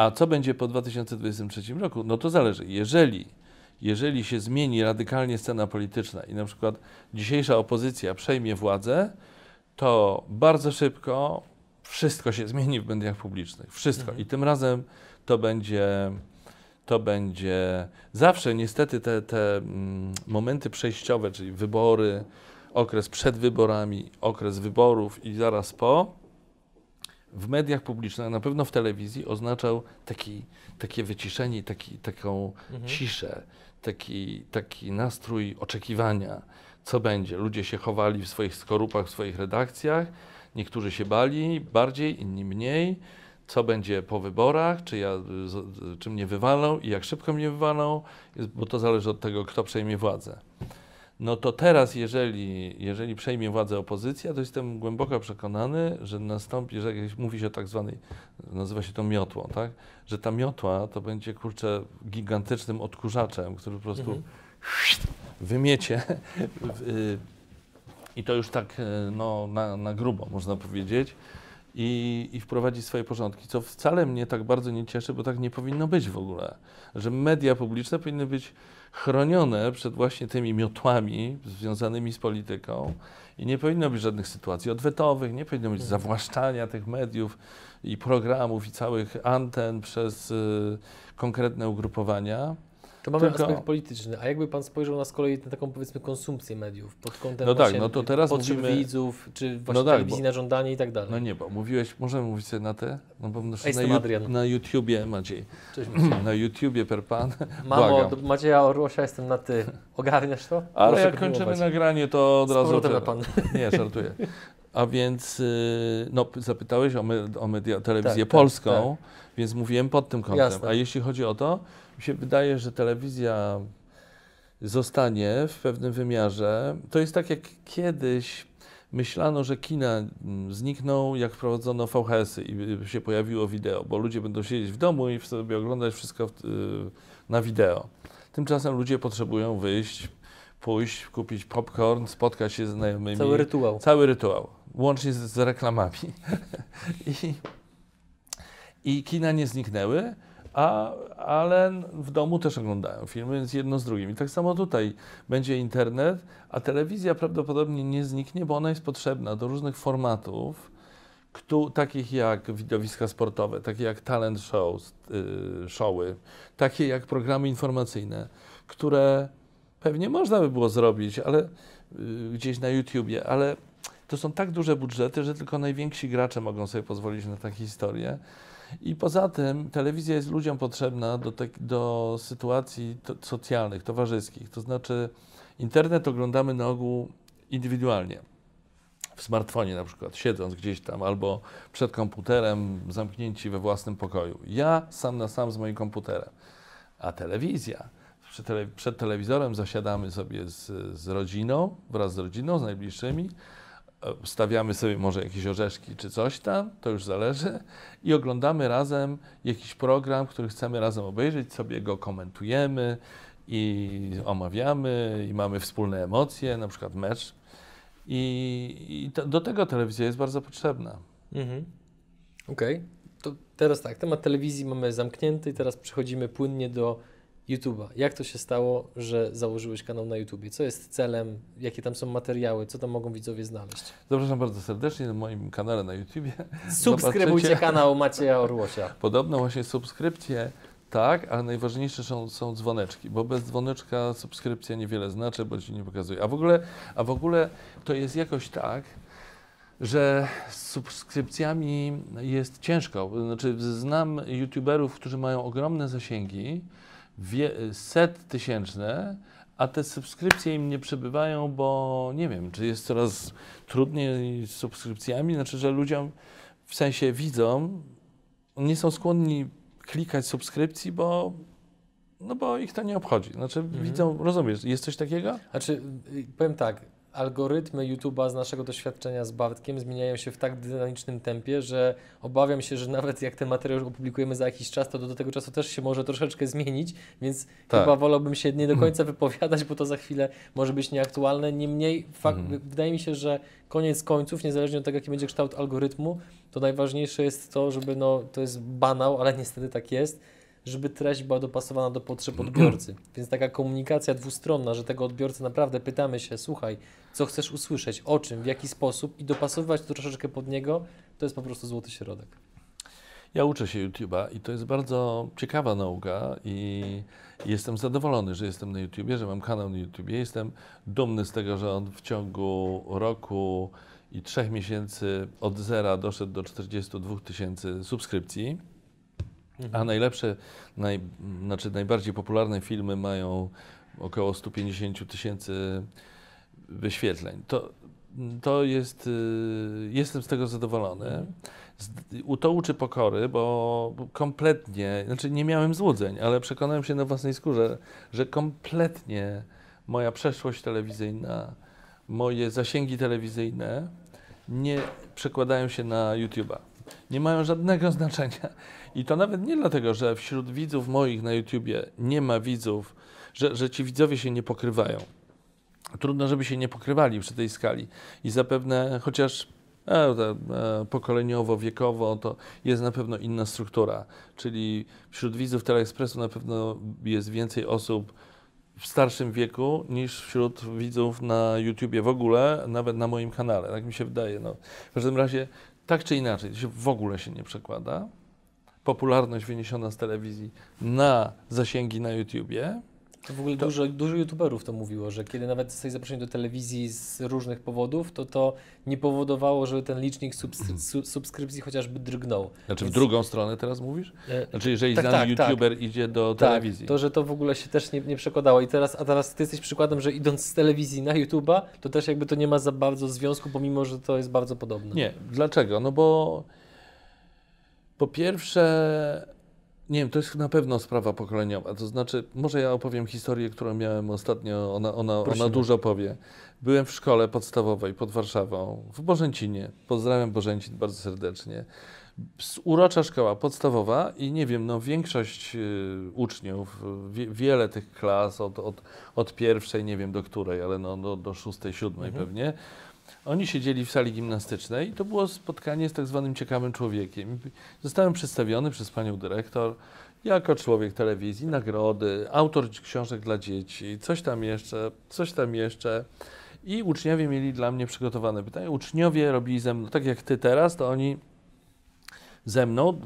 A co będzie po 2023 roku? No to zależy. Jeżeli, jeżeli się zmieni radykalnie scena polityczna i na przykład dzisiejsza opozycja przejmie władzę, to bardzo szybko wszystko się zmieni w mediach publicznych. Wszystko. Mhm. I tym razem to będzie, to będzie zawsze niestety te, te mm, momenty przejściowe, czyli wybory, okres przed wyborami, okres wyborów i zaraz po, w mediach publicznych, na pewno w telewizji, oznaczał taki, takie wyciszenie, taki, taką Mhm. ciszę, taki, taki nastrój oczekiwania, co będzie. Ludzie się chowali w swoich skorupach, w swoich redakcjach, niektórzy się bali bardziej, inni mniej. Co będzie po wyborach, czy, ja, czy mnie wywalą i jak szybko mnie wywalą, bo to zależy od tego, kto przejmie władzę. No to teraz, jeżeli, jeżeli przejmie władzę opozycja, to jestem głęboko przekonany, że nastąpi, że jak mówi się o tak zwanej, nazywa się to miotłą, tak? Że ta miotła to będzie, kurczę, gigantycznym odkurzaczem, który po prostu Mhm. wymiecie y, i to już tak y, no, na, na grubo, można powiedzieć, i, i wprowadzi swoje porządki, co wcale mnie tak bardzo nie cieszy, bo tak nie powinno być w ogóle. Że media publiczne powinny być chronione przed właśnie tymi miotłami związanymi z polityką i nie powinno być żadnych sytuacji odwetowych, nie powinno być Mhm. zawłaszczania tych mediów i programów i całych anten przez y, konkretne ugrupowania. To mamy Tylko- aspekt polityczny. A jakby Pan spojrzał na z kolei na taką powiedzmy konsumpcję mediów pod kątem No tak, no to teraz potrzeb mówimy- widzów, czy właśnie tak, telewizji bo- na żądanie i tak dalej. No nie, bo mówiłeś, możemy mówić sobie na te? No bo na, na, Adrian. na YouTubie, Maciej, Cześć, Maciej. na YouTubie per pan, Mamo, do Macieja Orłosia jestem na ty. Ogarniasz to? Ale jak kończymy nagranie, to od razu... pan. Nie, żartuję. A więc, y, no, zapytałeś o, me, o media, telewizję Tak, tak, polską, więc mówiłem pod tym kątem. Jasne. A jeśli chodzi o to, mi się wydaje, że telewizja zostanie w pewnym wymiarze. To jest tak jak kiedyś myślano, że kina mm, znikną, jak wprowadzono VHS-y i y, się pojawiło wideo, bo ludzie będą siedzieć w domu i sobie oglądać wszystko y, na wideo. Tymczasem ludzie potrzebują wyjść, pójść, kupić popcorn, spotkać się ze znajomymi. Cały rytuał. Cały rytuał, łącznie z, z reklamami. I, I kina nie zniknęły, a, ale w domu też oglądają filmy, więc jedno z drugim. I tak samo tutaj będzie internet, a telewizja prawdopodobnie nie zniknie, bo ona jest potrzebna do różnych formatów, któ- takich jak widowiska sportowe, takie jak talent shows, y, showy, takie jak programy informacyjne, które pewnie można by było zrobić, ale y, gdzieś na YouTubie, ale to są tak duże budżety, że tylko najwięksi gracze mogą sobie pozwolić na takie historie. I poza tym telewizja jest ludziom potrzebna do, te, do sytuacji to, socjalnych, towarzyskich. To znaczy, internet oglądamy na ogół indywidualnie. W smartfonie na przykład, siedząc gdzieś tam, albo przed komputerem, zamknięci we własnym pokoju. Ja sam na sam z moim komputerem. A telewizja. Przed, tele, przed telewizorem zasiadamy sobie z, z rodziną, wraz z rodziną, z najbliższymi stawiamy sobie może jakieś orzeszki czy coś tam, to już zależy, i oglądamy razem jakiś program, który chcemy razem obejrzeć, sobie go komentujemy i omawiamy i mamy wspólne emocje, na przykład mecz. I, i to, do tego telewizja jest bardzo potrzebna. Mhm. Okej, okay. to teraz tak, temat telewizji mamy zamknięty i teraz przechodzimy płynnie do YouTube'a. Jak to się stało, że założyłeś kanał na YouTubie? Co jest celem? Jakie tam są materiały? Co tam mogą widzowie znaleźć? Zapraszam bardzo serdecznie na moim kanale na YouTubie. Subskrybujcie Zobaczycie. kanał Macieja Orłosia. Podobno właśnie subskrypcje tak, ale najważniejsze są, są dzwoneczki, bo bez dzwoneczka subskrypcja niewiele znaczy, bo ci nie pokazuje. A w ogóle, a w ogóle to jest jakoś tak, że z subskrypcjami jest ciężko. Znaczy, znam youtuberów, którzy mają ogromne zasięgi, wie, set tysięczne, a te subskrypcje im nie przebywają, bo nie wiem, czy jest coraz trudniej z subskrypcjami, znaczy, że ludziom w sensie widzą, nie są skłonni klikać subskrypcji, bo no bo ich to nie obchodzi. Znaczy mhm. widzą, rozumiesz, jest coś takiego? Znaczy, y, powiem tak, algorytmy YouTube'a z naszego doświadczenia z Bartkiem zmieniają się w tak dynamicznym tempie, że obawiam się, że nawet jak ten materiał opublikujemy za jakiś czas, to do, tego czasu też się może troszeczkę zmienić, więc tak. chyba wolałbym się nie do końca wypowiadać, bo to za chwilę może być nieaktualne. Niemniej fakt, mhm. wydaje mi się, że koniec końców, niezależnie od tego, jaki będzie kształt algorytmu, to najważniejsze jest to, żeby, no, to jest banał, ale niestety tak jest, żeby treść była dopasowana do potrzeb odbiorcy. Więc taka komunikacja dwustronna, że tego odbiorcy naprawdę pytamy się, słuchaj, co chcesz usłyszeć, o czym, w jaki sposób i dopasowywać to troszeczkę pod niego, to jest po prostu złoty środek. Ja uczę się YouTube'a i to jest bardzo ciekawa nauka i jestem zadowolony, że jestem na YouTubie, że mam kanał na YouTubie. Jestem dumny z tego, że on w ciągu roku i trzech miesięcy od zera doszedł do 42 tysięcy subskrypcji. Mhm. A najlepsze, naj, znaczy najbardziej popularne filmy mają około 150 tysięcy wyświetleń. To, to jest, y, jestem z tego zadowolony. Mhm. To uczy pokory, bo kompletnie, znaczy nie miałem złudzeń, ale przekonałem się na własnej skórze, że kompletnie moja przeszłość telewizyjna, moje zasięgi telewizyjne nie przekładają się na YouTube'a. Nie mają żadnego znaczenia. I to nawet nie dlatego, że wśród widzów moich na YouTubie nie ma widzów, że, że ci widzowie się nie pokrywają. Trudno, żeby się nie pokrywali przy tej skali. I zapewne, chociaż e, e, pokoleniowo, wiekowo, to jest na pewno inna struktura. Czyli wśród widzów Teleekspresu na pewno jest więcej osób w starszym wieku niż wśród widzów na YouTubie w ogóle, nawet na moim kanale. Tak mi się wydaje. No. W każdym razie, tak czy inaczej, to się w ogóle się nie przekłada popularność wyniesiona z telewizji na zasięgi na YouTubie. To w ogóle to... Dużo, dużo youtuberów to mówiło, że kiedy nawet zostali zaproszeni do telewizji z różnych powodów, to to nie powodowało, że ten licznik subskry mhm. subskrypcji chociażby drgnął. Znaczy Więc... w drugą stronę teraz mówisz? E, znaczy jeżeli tak, znany tak, tak. youtuber tak. idzie do tak, telewizji. to, że to w ogóle się też nie, nie przekładało. I teraz, a teraz ty jesteś przykładem, że idąc z telewizji na YouTube'a, to też jakby to nie ma za bardzo związku, pomimo, że to jest bardzo podobne. Nie, dlaczego? No bo po pierwsze, nie wiem, to jest na pewno sprawa pokoleniowa. To znaczy, może ja opowiem historię, którą miałem ostatnio, ona, ona, ona dużo powie. Byłem w szkole podstawowej pod Warszawą, w Bożęcinie. Pozdrawiam Bożęcin bardzo serdecznie. Urocza szkoła podstawowa i nie wiem, no większość y, uczniów, wie, wiele tych klas, od, od, od pierwszej, nie wiem do której, ale no, do, do szóstej, siódmej mhm. pewnie, oni siedzieli w sali gimnastycznej i to było spotkanie z tak zwanym ciekawym człowiekiem. Zostałem przedstawiony przez panią dyrektor jako człowiek telewizji, nagrody, autor książek dla dzieci, coś tam jeszcze, coś tam jeszcze. I uczniowie mieli dla mnie przygotowane pytania. Uczniowie robili ze mną, tak jak ty teraz, to oni ze mną,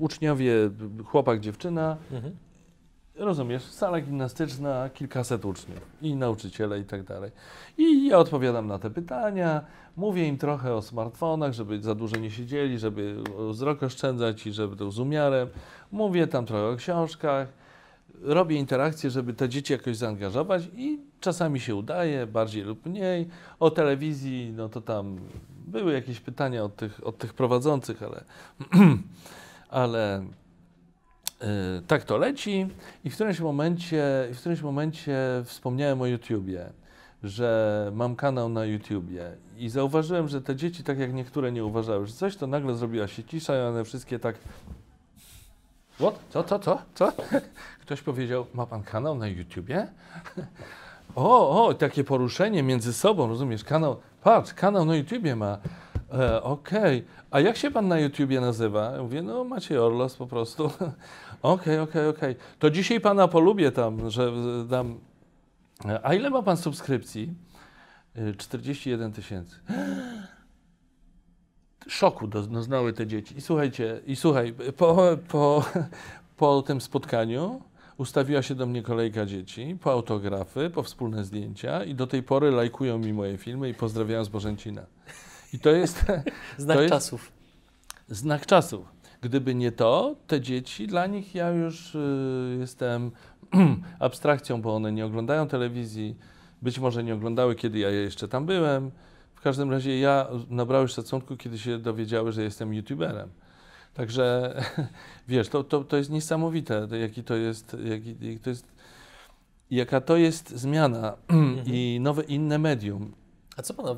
uczniowie, chłopak, dziewczyna, mhm. Rozumiesz, sala gimnastyczna, kilkaset uczniów i nauczyciele i tak dalej. I ja odpowiadam na te pytania, mówię im trochę o smartfonach, żeby za dużo nie siedzieli, żeby wzrok oszczędzać i żeby to z umiarem. Mówię tam trochę o książkach, robię interakcje, żeby te dzieci jakoś zaangażować i czasami się udaje, bardziej lub mniej. O telewizji, no to tam były jakieś pytania od tych, od tych prowadzących, ale, ale tak to leci i w którymś momencie, w którymś momencie wspomniałem o YouTubie, że mam kanał na YouTubie i zauważyłem, że te dzieci, tak jak niektóre nie uważały, że coś, to nagle zrobiła się cisza i one wszystkie tak What? Co, co, co, co? Ktoś powiedział, ma pan kanał na YouTubie? O, o, takie poruszenie między sobą, rozumiesz? Kanał, patrz, kanał na YouTubie ma. E, Okej, a jak się pan na YouTubie nazywa? Ja mówię, no Maciej Orlos po prostu. Okej, okej, okej. To dzisiaj pana polubię tam, że e, dam. E, A ile ma pan subskrypcji? E, 41 tysięcy. Szoku doznały te dzieci. I słuchajcie, i słuchaj, po, po, po tym spotkaniu ustawiła się do mnie kolejka dzieci, po autografy, po wspólne zdjęcia i do tej pory lajkują mi moje filmy i pozdrawiają z Bożęcina. I to jest Znak To jest- czasów. znak czasów. Gdyby nie to, te dzieci, dla nich ja już y, jestem abstrakcją, bo one nie oglądają telewizji, być może nie oglądały, kiedy ja jeszcze tam byłem. W każdym razie ja nabrałem szacunku, kiedy się dowiedziały, że jestem youtuberem. Także wiesz, to, to, to jest niesamowite, jaki to jest, jaki to jest, jaka to jest zmiana i nowe, inne medium. A co pana,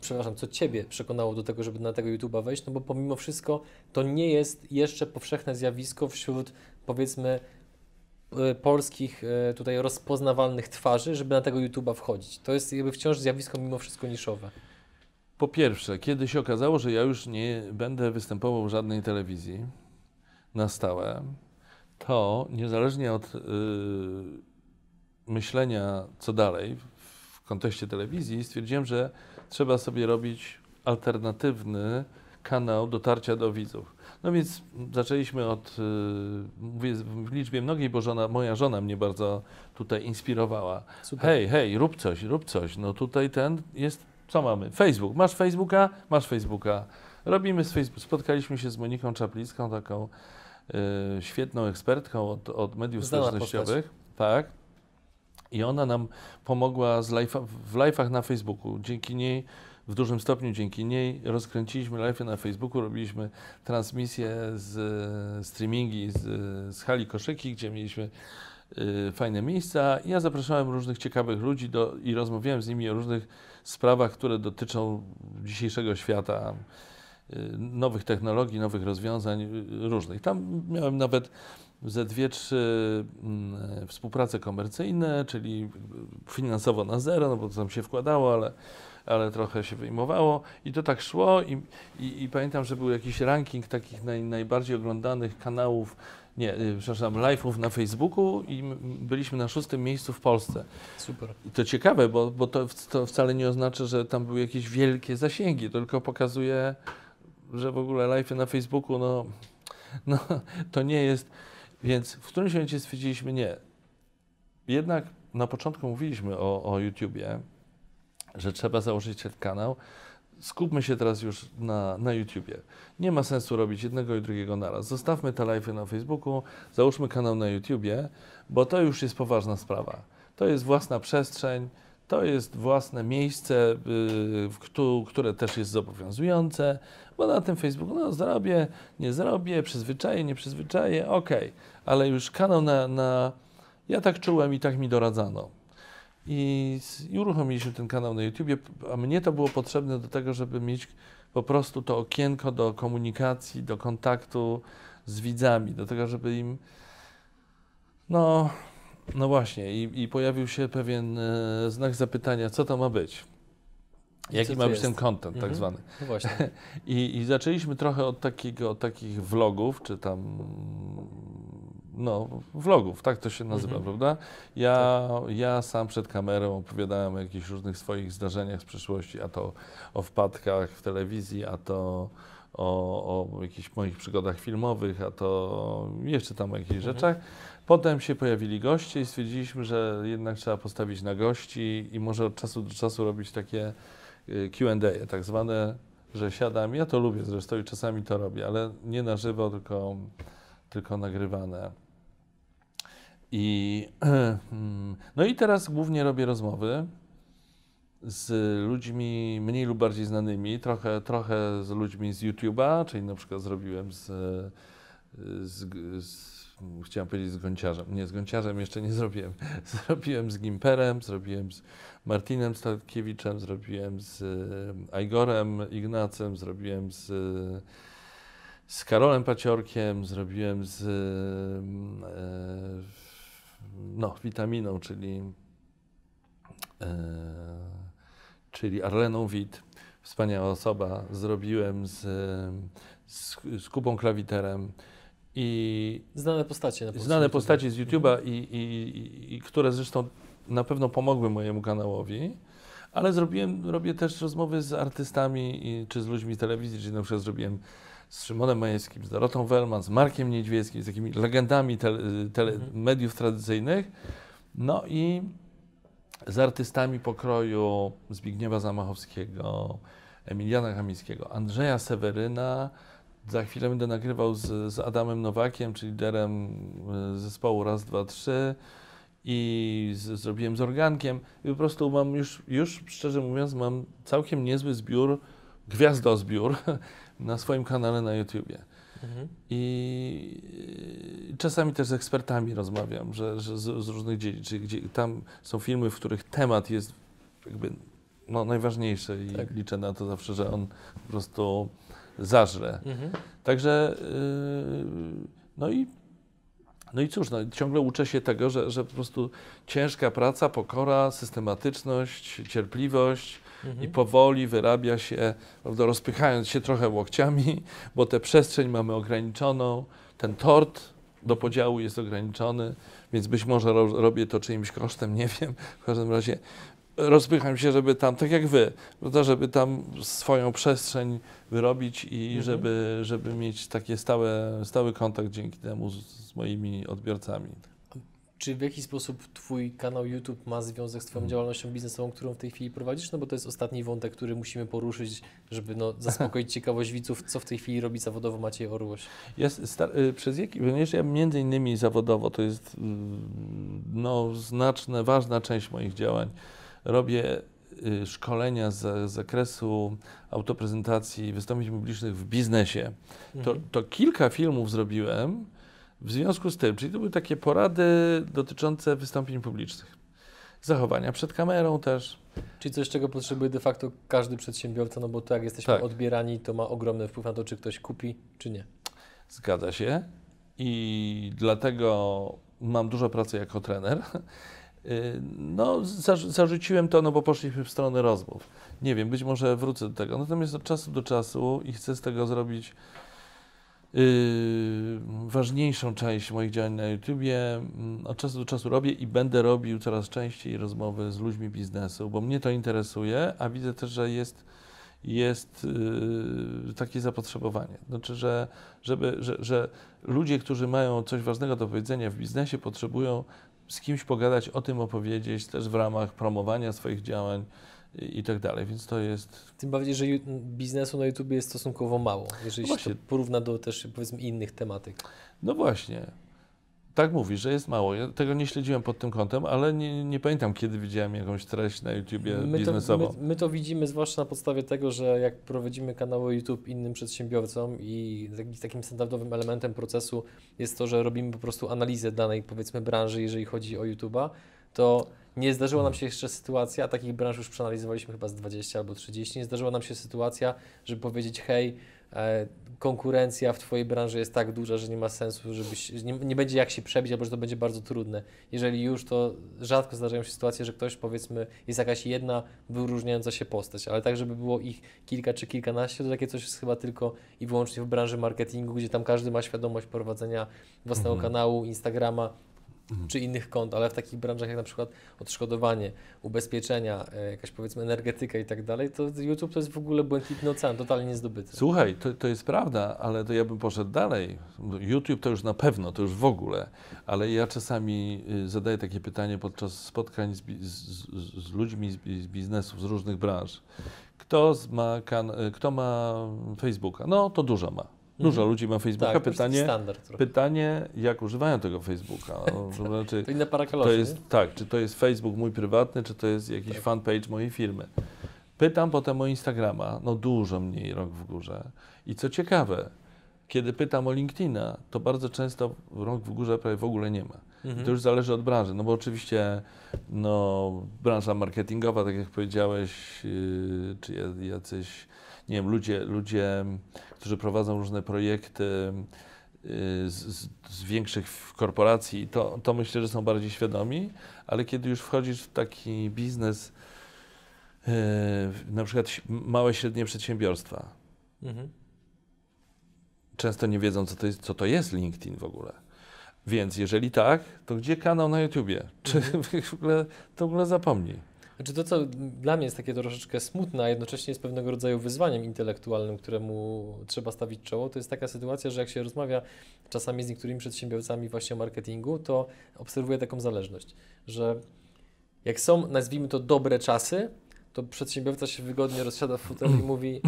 przepraszam, co ciebie przekonało do tego, żeby na tego YouTube'a wejść? No bo pomimo wszystko to nie jest jeszcze powszechne zjawisko wśród powiedzmy e, polskich e, tutaj rozpoznawalnych twarzy, żeby na tego YouTube'a wchodzić. To jest jakby wciąż zjawisko mimo wszystko niszowe. Po pierwsze, kiedy się okazało, że ja już nie będę występował w żadnej telewizji na stałe, to niezależnie od y, myślenia, co dalej kontekście telewizji, stwierdziłem, że trzeba sobie robić alternatywny kanał dotarcia do widzów. No więc zaczęliśmy od, y, mówię w liczbie mnogiej, bo żona, moja żona mnie bardzo tutaj inspirowała. Super. Hej, hej, rób coś, rób coś. No tutaj ten jest, co mamy? Facebook. Masz Facebooka? Masz Facebooka. Robimy z Facebook. Spotkaliśmy się z Moniką Czaplicką, taką y, świetną ekspertką od, od mediów Znana społecznościowych. Tak. I ona nam pomogła w live'ach na Facebooku. Dzięki niej, w dużym stopniu dzięki niej, rozkręciliśmy live'y na Facebooku, robiliśmy transmisje z e, streamingi z, z hali koszyki, gdzie mieliśmy y, fajne miejsca. I Ja zapraszałem różnych ciekawych ludzi do, i rozmawiałem z nimi o różnych sprawach, które dotyczą dzisiejszego świata, nowych technologii, nowych rozwiązań różnych. Tam miałem nawet ze dwie, trzy mm, współprace komercyjne, czyli finansowo na zero, no bo to tam się wkładało, ale, ale trochę się wyjmowało i to tak szło i, i, i pamiętam, że był jakiś ranking takich naj, najbardziej oglądanych kanałów, nie, y, przepraszam, live'ów na Facebooku i byliśmy na szóstym miejscu w Polsce. Super. I to ciekawe, bo, bo to, to wcale nie oznacza, że tam były jakieś wielkie zasięgi, tylko pokazuje, że w ogóle live na Facebooku, no, no to nie jest. Więc w którymś momencie stwierdziliśmy, nie. Jednak na początku mówiliśmy o, o YouTubie, że trzeba założyć ten kanał. Skupmy się teraz już na, na YouTubie. Nie ma sensu robić jednego i drugiego naraz. Zostawmy te live'y na Facebooku, załóżmy kanał na YouTubie, bo to już jest poważna sprawa. To jest własna przestrzeń, to jest własne miejsce, któ- które też jest zobowiązujące, bo na tym Facebooku, no zrobię, nie zrobię, przyzwyczaję, nie przyzwyczaję, okej, ale już kanał na, na... Ja tak czułem i tak mi doradzano. I, I uruchomiliśmy ten kanał na YouTubie, a mnie to było potrzebne do tego, żeby mieć po prostu to okienko do komunikacji, do kontaktu z widzami, do tego, żeby im no, no właśnie, i, i pojawił się pewien e, znak zapytania, co to ma być. Jaki ma być ten content, tak Mhm. zwany. No właśnie. I, I zaczęliśmy trochę od takiego, od takich vlogów, czy tam, no, vlogów, tak to się nazywa, Mhm. prawda? Ja, ja sam przed kamerą opowiadałem o jakichś różnych swoich zdarzeniach z przeszłości, a to o wpadkach w telewizji, a to o, o jakichś moich przygodach filmowych, a to jeszcze tam o jakichś Mhm. rzeczach. Potem się pojawili goście i stwierdziliśmy, że jednak trzeba postawić na gości i może od czasu do czasu robić takie y, Q&A, tak zwane, że siadam. Ja to lubię zresztą i czasami to robię, ale nie na żywo, tylko, tylko nagrywane. I, mm, no i teraz głównie robię rozmowy z ludźmi mniej lub bardziej znanymi, trochę, trochę z ludźmi z YouTube'a, czyli na przykład zrobiłem z, z, z chciałem powiedzieć z Gąciarzem. Nie, z Gąciarzem jeszcze nie zrobiłem. Zrobiłem z Gimperem, zrobiłem z Martinem Statkiewiczem, zrobiłem z e, Igorem Ignacem, zrobiłem z, z Karolem Paciorkiem, zrobiłem z e, no, witaminą, czyli e, czyli Arleną Wit, wspaniała osoba. Zrobiłem z, z, z Kubą Klawiterem i Znane postacie na znane YouTube. postaci z YouTube'a i, i, i, i które zresztą na pewno pomogły mojemu kanałowi, ale zrobiłem, robię też rozmowy z artystami i, czy z ludźmi telewizji, czyli na przykład zrobiłem z Szymonem Majewskim, z Dorotą Wellman, z Markiem Niedźwieckim, z takimi legendami tele, tele, Mhm. mediów tradycyjnych, no i z artystami pokroju Zbigniewa Zamachowskiego, Emiliana Chamińskiego, Andrzeja Seweryna. Za chwilę będę nagrywał z, z Adamem Nowakiem, czyli liderem y, zespołu Raz, Dwa, Trzy i z, zrobiłem z Organkiem. I po prostu mam już, już, szczerze mówiąc, mam całkiem niezły zbiór, gwiazdozbiór na swoim kanale na YouTubie. Mhm. I czasami też z ekspertami rozmawiam, że, że z, z różnych dziedzin, gdzie tam są filmy, w których temat jest jakby no, najważniejszy i Tak. liczę na to zawsze, że on po prostu zażre. Mhm. Także yy, no i no i cóż, no, ciągle uczę się tego, że, że po prostu ciężka praca, pokora, systematyczność, cierpliwość Mhm. i powoli wyrabia się, prawda, rozpychając się trochę łokciami, bo tę przestrzeń mamy ograniczoną, ten tort do podziału jest ograniczony, więc być może ro, robię to czyimś kosztem, nie wiem. W każdym razie rozpycham się, żeby tam, tak jak wy, prawda, żeby tam swoją przestrzeń wyrobić i Mhm. żeby, żeby mieć takie stałe, stały kontakt dzięki temu z, z moimi odbiorcami. Czy w jaki sposób Twój kanał YouTube ma związek z Twoją Hmm. działalnością biznesową, którą w tej chwili prowadzisz? No bo to jest ostatni wątek, który musimy poruszyć, żeby no, zaspokoić ciekawość widzów, co w tej chwili robi zawodowo Maciej Orłoś. Jest y, przez jaki, ponieważ ja między innymi zawodowo, to jest y, no, znaczna, ważna część moich działań, robię y, szkolenia z z zakresu autoprezentacji, wystąpień publicznych w biznesie. To, Mhm. to kilka filmów zrobiłem w związku z tym, czyli to były takie porady dotyczące wystąpień publicznych. Zachowania przed kamerą też. Czyli coś, czego potrzebuje de facto każdy przedsiębiorca, no bo to jak jesteśmy Tak. odbierani, to ma ogromny wpływ na to, czy ktoś kupi, czy nie. Zgadza się. I dlatego mam dużo pracy jako trener. Y, No, zarzu- zarzuciłem to, no bo poszliśmy w stronę rozmów. Nie wiem, być może wrócę do tego. Natomiast od czasu do czasu i chcę z tego zrobić ważniejszą część moich działań na YouTubie. Mm, Od czasu do czasu robię i będę robił coraz częściej rozmowy z ludźmi biznesu, bo mnie to interesuje, a widzę też, że jest, jest yy, takie zapotrzebowanie. Znaczy, że, żeby, że, że ludzie, którzy mają coś ważnego do powiedzenia w biznesie, potrzebują z kimś pogadać, o tym opowiedzieć, też w ramach promowania swoich działań i, tak dalej. Więc to jest Tym bardziej, że biznesu na YouTube jest stosunkowo mało, jeżeli No się to porówna do też powiedzmy innych tematyk. No właśnie. Tak mówisz, że jest mało. Ja tego nie śledziłem pod tym kątem, ale nie, nie pamiętam, kiedy widziałem jakąś treść na YouTubie My to, biznesową. my, my to widzimy zwłaszcza na podstawie tego, że jak prowadzimy kanały YouTube innym przedsiębiorcom i taki, takim standardowym elementem procesu jest to, że robimy po prostu analizę danej powiedzmy branży, jeżeli chodzi o YouTube'a, to nie zdarzyła nam się jeszcze sytuacja, takich branż już przeanalizowaliśmy chyba z 20 albo 30, nie zdarzyła nam się sytuacja, żeby powiedzieć hej, e, konkurencja w Twojej branży jest tak duża, że nie ma sensu, żebyś, nie, nie będzie jak się przebić, albo że to będzie bardzo trudne. Jeżeli już, to rzadko zdarzają się sytuacje, że ktoś powiedzmy jest jakaś jedna wyróżniająca się postać, ale tak, żeby było ich kilka czy kilkanaście, to takie coś jest chyba tylko i wyłącznie w branży marketingu, gdzie tam każdy ma świadomość prowadzenia własnego Mhm. kanału, Instagrama, czy innych kont, ale w takich branżach jak na przykład odszkodowanie, ubezpieczenia, e, jakaś powiedzmy energetyka i tak dalej, to YouTube to jest w ogóle błękitny ocean, totalnie niezdobyty. Słuchaj, to, to jest prawda, ale to ja bym poszedł dalej. YouTube to już na pewno, to już w ogóle, ale ja czasami y, zadaję takie pytanie podczas spotkań z, z, z, ludźmi z, z biznesu, z różnych branż. Kto, ma kan- y, kto ma Facebooka? No, to dużo ma. Dużo Mhm. ludzi ma Facebooka. Tak, pytanie, standard pytanie, jak używają tego Facebooka? No, to znaczy, To inne para to jest, tak, czy to jest Facebook mój prywatny, czy to jest jakiś Tak. fanpage mojej firmy. Pytam potem o Instagrama, no dużo mniej rok w górze. I co ciekawe, kiedy pytam o LinkedIna, to bardzo często rok w górze prawie w ogóle nie ma. Mhm. To już zależy od branży, no bo oczywiście no, branża marketingowa, tak jak powiedziałeś, yy, czy ja- jacyś, nie wiem, ludzie, ludzie, którzy prowadzą różne projekty yy, z, z, z większych korporacji, to, to myślę, że są bardziej świadomi, ale kiedy już wchodzisz w taki biznes, yy, na przykład małe, średnie przedsiębiorstwa, Mhm. często nie wiedzą, co to jest, co to jest LinkedIn w ogóle. Więc jeżeli tak, to gdzie kanał na YouTubie? Czy w ogóle, to w ogóle zapomnij. Znaczy to, co dla mnie jest takie troszeczkę smutne, a jednocześnie jest pewnego rodzaju wyzwaniem intelektualnym, któremu trzeba stawić czoło, to jest taka sytuacja, że jak się rozmawia czasami z niektórymi przedsiębiorcami właśnie o marketingu, to obserwuję taką zależność, że jak są, nazwijmy to, dobre czasy, to przedsiębiorca się wygodnie rozsiada w fotelu i mówi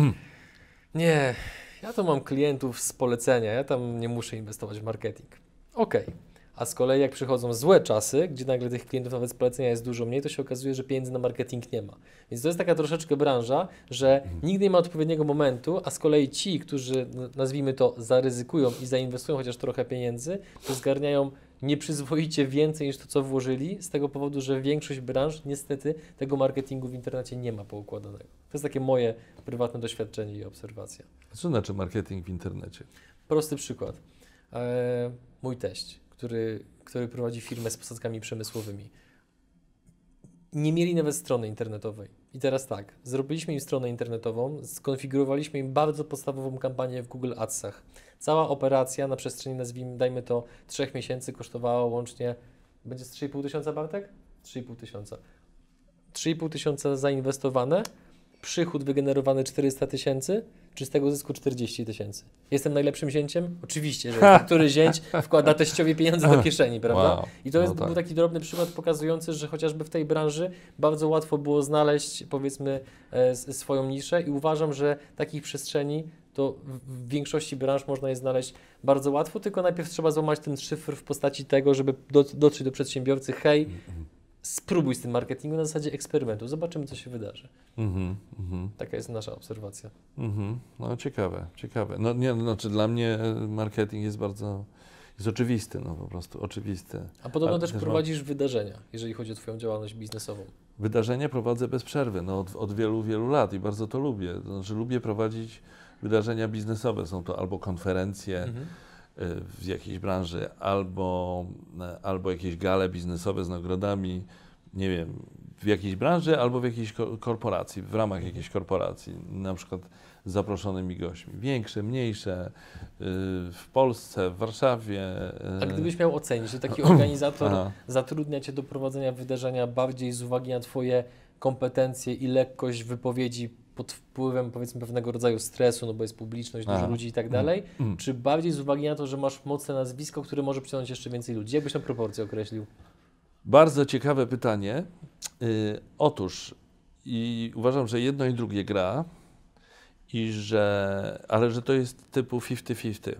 nie, ja to mam klientów z polecenia, ja tam nie muszę inwestować w marketing. Okej. A z kolei jak przychodzą złe czasy, gdzie nagle tych klientów nawet z polecenia jest dużo mniej, to się okazuje, że pieniędzy na marketing nie ma. Więc to jest taka troszeczkę branża, że nigdy nie ma odpowiedniego momentu, a z kolei ci, którzy nazwijmy to zaryzykują i zainwestują chociaż trochę pieniędzy, to zgarniają nieprzyzwoicie więcej niż to, co włożyli, z tego powodu, że większość branż niestety tego marketingu w internecie nie ma poukładanego. To jest takie moje prywatne doświadczenie i obserwacja. Co znaczy marketing w internecie? Prosty przykład. E, mój teść, który, który prowadzi firmę z posadzkami przemysłowymi. Nie mieli nawet strony internetowej. I teraz tak, zrobiliśmy im stronę internetową, skonfigurowaliśmy im bardzo podstawową kampanię w Google Adsach. Cała operacja na przestrzeni, nazwijmy, dajmy to, trzech miesięcy kosztowała łącznie, będzie z 3,5 tysiąca, Bartek? 3,5 tysiąca. 3,5 tysiąca zainwestowane, przychód wygenerowany 400 tysięcy, czystego zysku 40 tysięcy. Jestem najlepszym zięciem? Oczywiście, że jestem. Który zięć wkłada teściowi pieniądze do kieszeni, prawda? Wow. I to jest, No tak. był taki drobny przykład pokazujący, że chociażby w tej branży bardzo łatwo było znaleźć, powiedzmy, e, swoją niszę i uważam, że takich przestrzeni to w- w większości branż można je znaleźć bardzo łatwo, tylko najpierw trzeba złamać ten szyfr w postaci tego, żeby do, dotrzeć do przedsiębiorcy, hej, spróbuj z tym marketingu na zasadzie eksperymentu, zobaczymy, co się wydarzy. Mhm, mhm, Taka jest nasza obserwacja. mhm. No ciekawe, ciekawe. No nie, no, znaczy dla mnie e, marketing jest bardzo, jest oczywisty, no po prostu oczywisty. A podobno Ale też prowadzisz wydarzenia, jeżeli chodzi o Twoją działalność biznesową. Wydarzenia prowadzę bez przerwy, no od, od wielu, wielu lat i bardzo to lubię. To znaczy lubię prowadzić wydarzenia biznesowe. Są to albo konferencje Mhm. Y, w jakiejś branży, albo, e, albo jakieś gale biznesowe z nagrodami, nie wiem, w jakiejś branży, albo w jakiejś ko- korporacji, w ramach jakiejś korporacji, na przykład z zaproszonymi gośćmi. Większe, mniejsze, y, w Polsce, w Warszawie. A y, gdybyś miał ocenić, że taki organizator zatrudnia Cię do prowadzenia wydarzenia bardziej z uwagi na Twoje kompetencje i lekkość wypowiedzi pod wpływem powiedzmy pewnego rodzaju stresu, no bo jest publiczność, dużo ludzi i tak dalej, Mm. czy bardziej z uwagi na to, że masz mocne nazwisko, które może przyciągnąć jeszcze więcej ludzi? Jak byś tę proporcję określił? Bardzo ciekawe pytanie. Y, otóż i uważam, że jedno i drugie gra, i że, ale że to jest typu 50-50.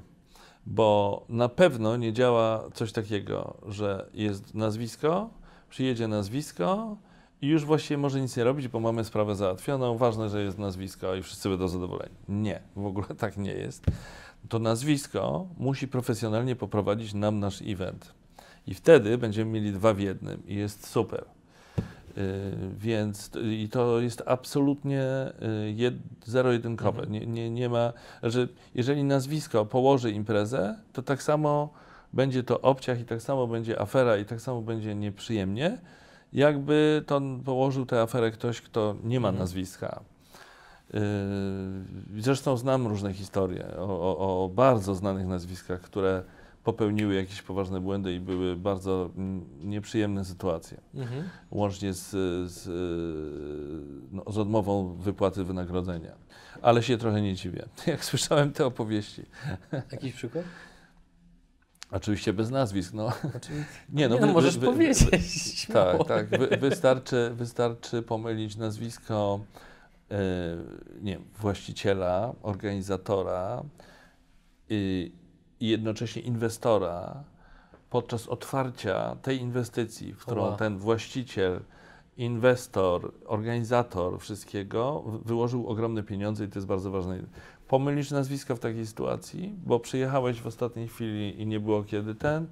Bo na pewno nie działa coś takiego, że jest nazwisko, przyjedzie nazwisko i już właściwie może nic nie robić, bo mamy sprawę załatwioną. Ważne, że jest nazwisko i wszyscy będą zadowoleni. Nie, w ogóle tak nie jest. To nazwisko musi profesjonalnie poprowadzić nam nasz event. I wtedy będziemy mieli dwa w jednym i jest super. Yy, więc i to jest absolutnie yy, jed, zero-jedynkowe. Mhm. Nie, nie, nie ma, że jeżeli nazwisko położy imprezę, to tak samo będzie to obciach i tak samo będzie afera i tak samo będzie nieprzyjemnie, jakby to położył tę aferę ktoś, kto nie ma Mhm. nazwiska. Yy, Zresztą znam różne historie o, o, o bardzo znanych nazwiskach, które popełniły jakieś poważne błędy i były bardzo nieprzyjemne sytuacje, Mhm. łącznie z, z, y, no, z odmową wypłaty wynagrodzenia. Ale się trochę nie dziwię, jak słyszałem te opowieści. Jakiś przykład? Oczywiście bez nazwisk, no. Znaczy, Nie, no, wy- wy- możesz wy- powiedzieć. Tak, tak. Wy, wystarczy, wystarczy pomylić nazwisko e, nie właściciela, organizatora i, i jednocześnie inwestora podczas otwarcia tej inwestycji, w którą Ła. ten właściciel, inwestor, organizator wszystkiego wy- wyłożył ogromne pieniądze i to jest bardzo ważne. Pomylisz nazwisko w takiej sytuacji, bo przyjechałeś w ostatniej chwili i nie było kiedy ten,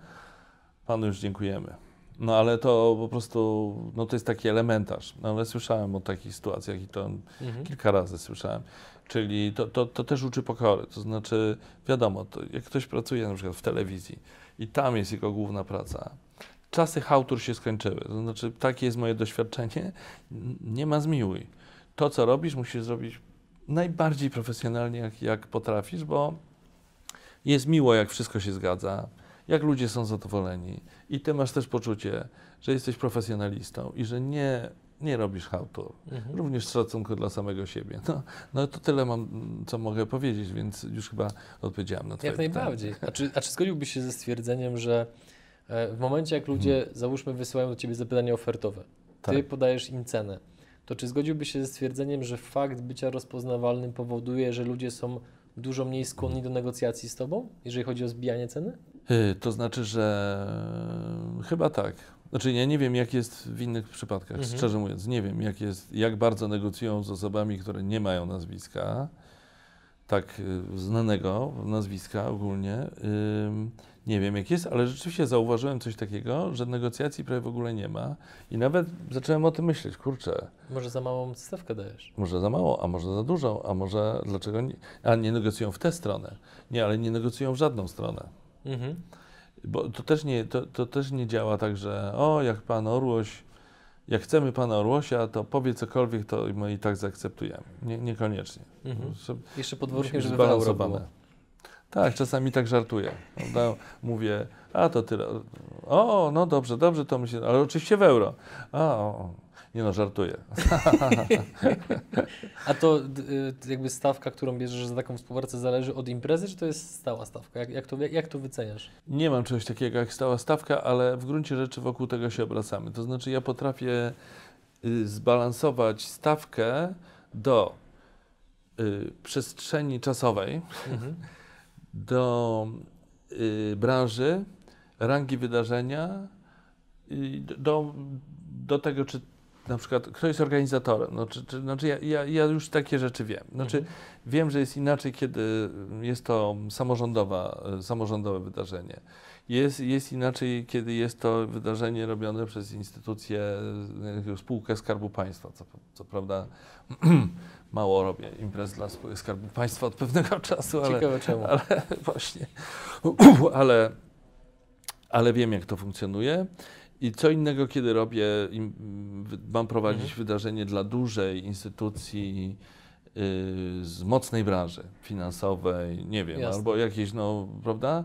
panu już dziękujemy. No ale to po prostu, no to jest taki elementarz. No ale słyszałem o takich sytuacjach i to Mhm. kilka razy słyszałem. Czyli to, to, to też uczy pokory. To znaczy, wiadomo, to jak ktoś pracuje na przykład w telewizji i tam jest jego główna praca, czasy hałtur się skończyły. To znaczy, takie jest moje doświadczenie. Nie ma zmiłuj. To, co robisz, musisz zrobić najbardziej profesjonalnie, jak, jak potrafisz, bo jest miło, jak wszystko się zgadza, jak ludzie są zadowoleni i ty masz też poczucie, że jesteś profesjonalistą i że nie, nie robisz hałtur. Mhm. Również z szacunku dla samego siebie. No, no to tyle mam, co mogę powiedzieć, więc już chyba odpowiedziałem na twoje Jak najbardziej. A czy, a czy zgodziłbyś się ze stwierdzeniem, że e, w momencie, jak ludzie, Mhm. załóżmy, wysyłają do Ciebie zapytanie ofertowe, Ty Tak. podajesz im cenę, to czy zgodziłbyś się ze stwierdzeniem, że fakt bycia rozpoznawalnym powoduje, że ludzie są dużo mniej skłonni do negocjacji z Tobą, jeżeli chodzi o zbijanie ceny? Y, To znaczy, że chyba tak. Znaczy ja nie wiem, jak jest w innych przypadkach, Mhm. szczerze mówiąc, nie wiem, jak jest, jak bardzo negocjują z osobami, które nie mają nazwiska, tak y, znanego nazwiska ogólnie. Nie wiem, jak jest, ale rzeczywiście zauważyłem coś takiego, że negocjacji prawie w ogóle nie ma i nawet zacząłem o tym myśleć, kurczę, Może za małą stawkę dajesz? może za mało, a może za dużo, a może dlaczego nie, a nie negocjują w tę stronę. Nie, ale nie negocjują w żadną stronę. Mhm. Bo to też, nie, to, to też nie działa tak, że o, jak pan Orłoś, jak chcemy pana Orłosia, to powie cokolwiek, to my i tak zaakceptujemy. Nie, niekoniecznie. Mhm. Jeszcze podwórkiem, być żeby w euro było. zbalansowane. Tak, czasami tak żartuję. Prawda? Mówię, a to tyle. O, no dobrze, dobrze, to myślę, ale oczywiście w euro. A, o, o. nie no, żartuję. A to y, jakby stawka, którą bierzesz za taką współpracę zależy od imprezy, czy to jest stała stawka? Jak, jak, to, jak, jak to wyceniasz? Nie mam czegoś takiego jak stała stawka, ale w gruncie rzeczy wokół tego się obracamy. To znaczy ja potrafię y, zbalansować stawkę do y, przestrzeni czasowej, Mhm. Do y, branży, rangi wydarzenia, d- do, do tego, czy na przykład kto jest organizatorem. No, czy, czy, znaczy ja, ja, ja już takie rzeczy wiem. Znaczy Mhm. wiem, że jest inaczej, kiedy jest to samorządowa, samorządowe wydarzenie. Jest, jest inaczej, kiedy jest to wydarzenie robione przez instytucję, y, spółkę Skarbu Państwa. Co, co prawda mało robię imprez dla Skarbu Państwa od pewnego czasu, ale, Ciekawe czemu. ale właśnie, ale, ale wiem, jak to funkcjonuje. I co innego, kiedy robię, im, mam prowadzić Mhm. wydarzenie dla dużej instytucji y, z mocnej branży finansowej, nie wiem, Jasne. albo jakiejś, no, prawda?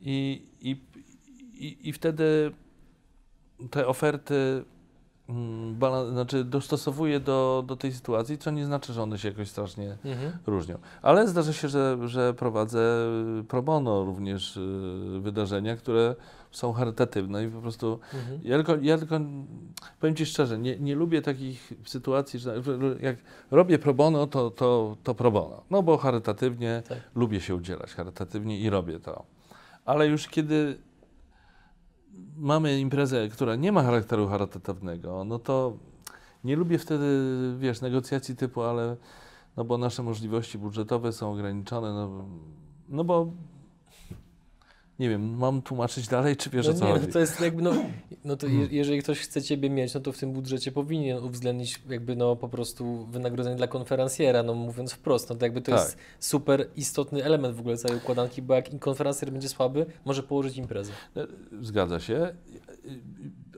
I, i, i, I wtedy te oferty mm, bala, znaczy dostosowuję do, do tej sytuacji, co nie znaczy, że one się jakoś strasznie Mhm. różnią. Ale zdarza się, że, że prowadzę pro bono również y, wydarzenia, które są charytatywne i po prostu Mhm. ja tylko, ja tylko powiem Ci szczerze, nie, nie lubię takich sytuacji, że że jak robię pro bono, to, to, to pro bono. No bo charytatywnie Tak. lubię się udzielać charytatywnie i robię to. Ale już kiedy mamy imprezę, która nie ma charakteru charytatywnego, no to nie lubię wtedy, wiesz, negocjacji typu, ale no bo nasze możliwości budżetowe są ograniczone, no, no bo nie wiem, mam tłumaczyć dalej, czy wiesz no o co nie, chodzi? no to jest jakby, no, no to Hmm. je, jeżeli ktoś chce Ciebie mieć, no to w tym budżecie powinien uwzględnić jakby no po prostu wynagrodzenie dla konferencjera, no mówiąc wprost, no to jakby to Tak. jest super istotny element w ogóle całej układanki, bo jak konferencjer będzie słaby, może położyć imprezę. Zgadza się,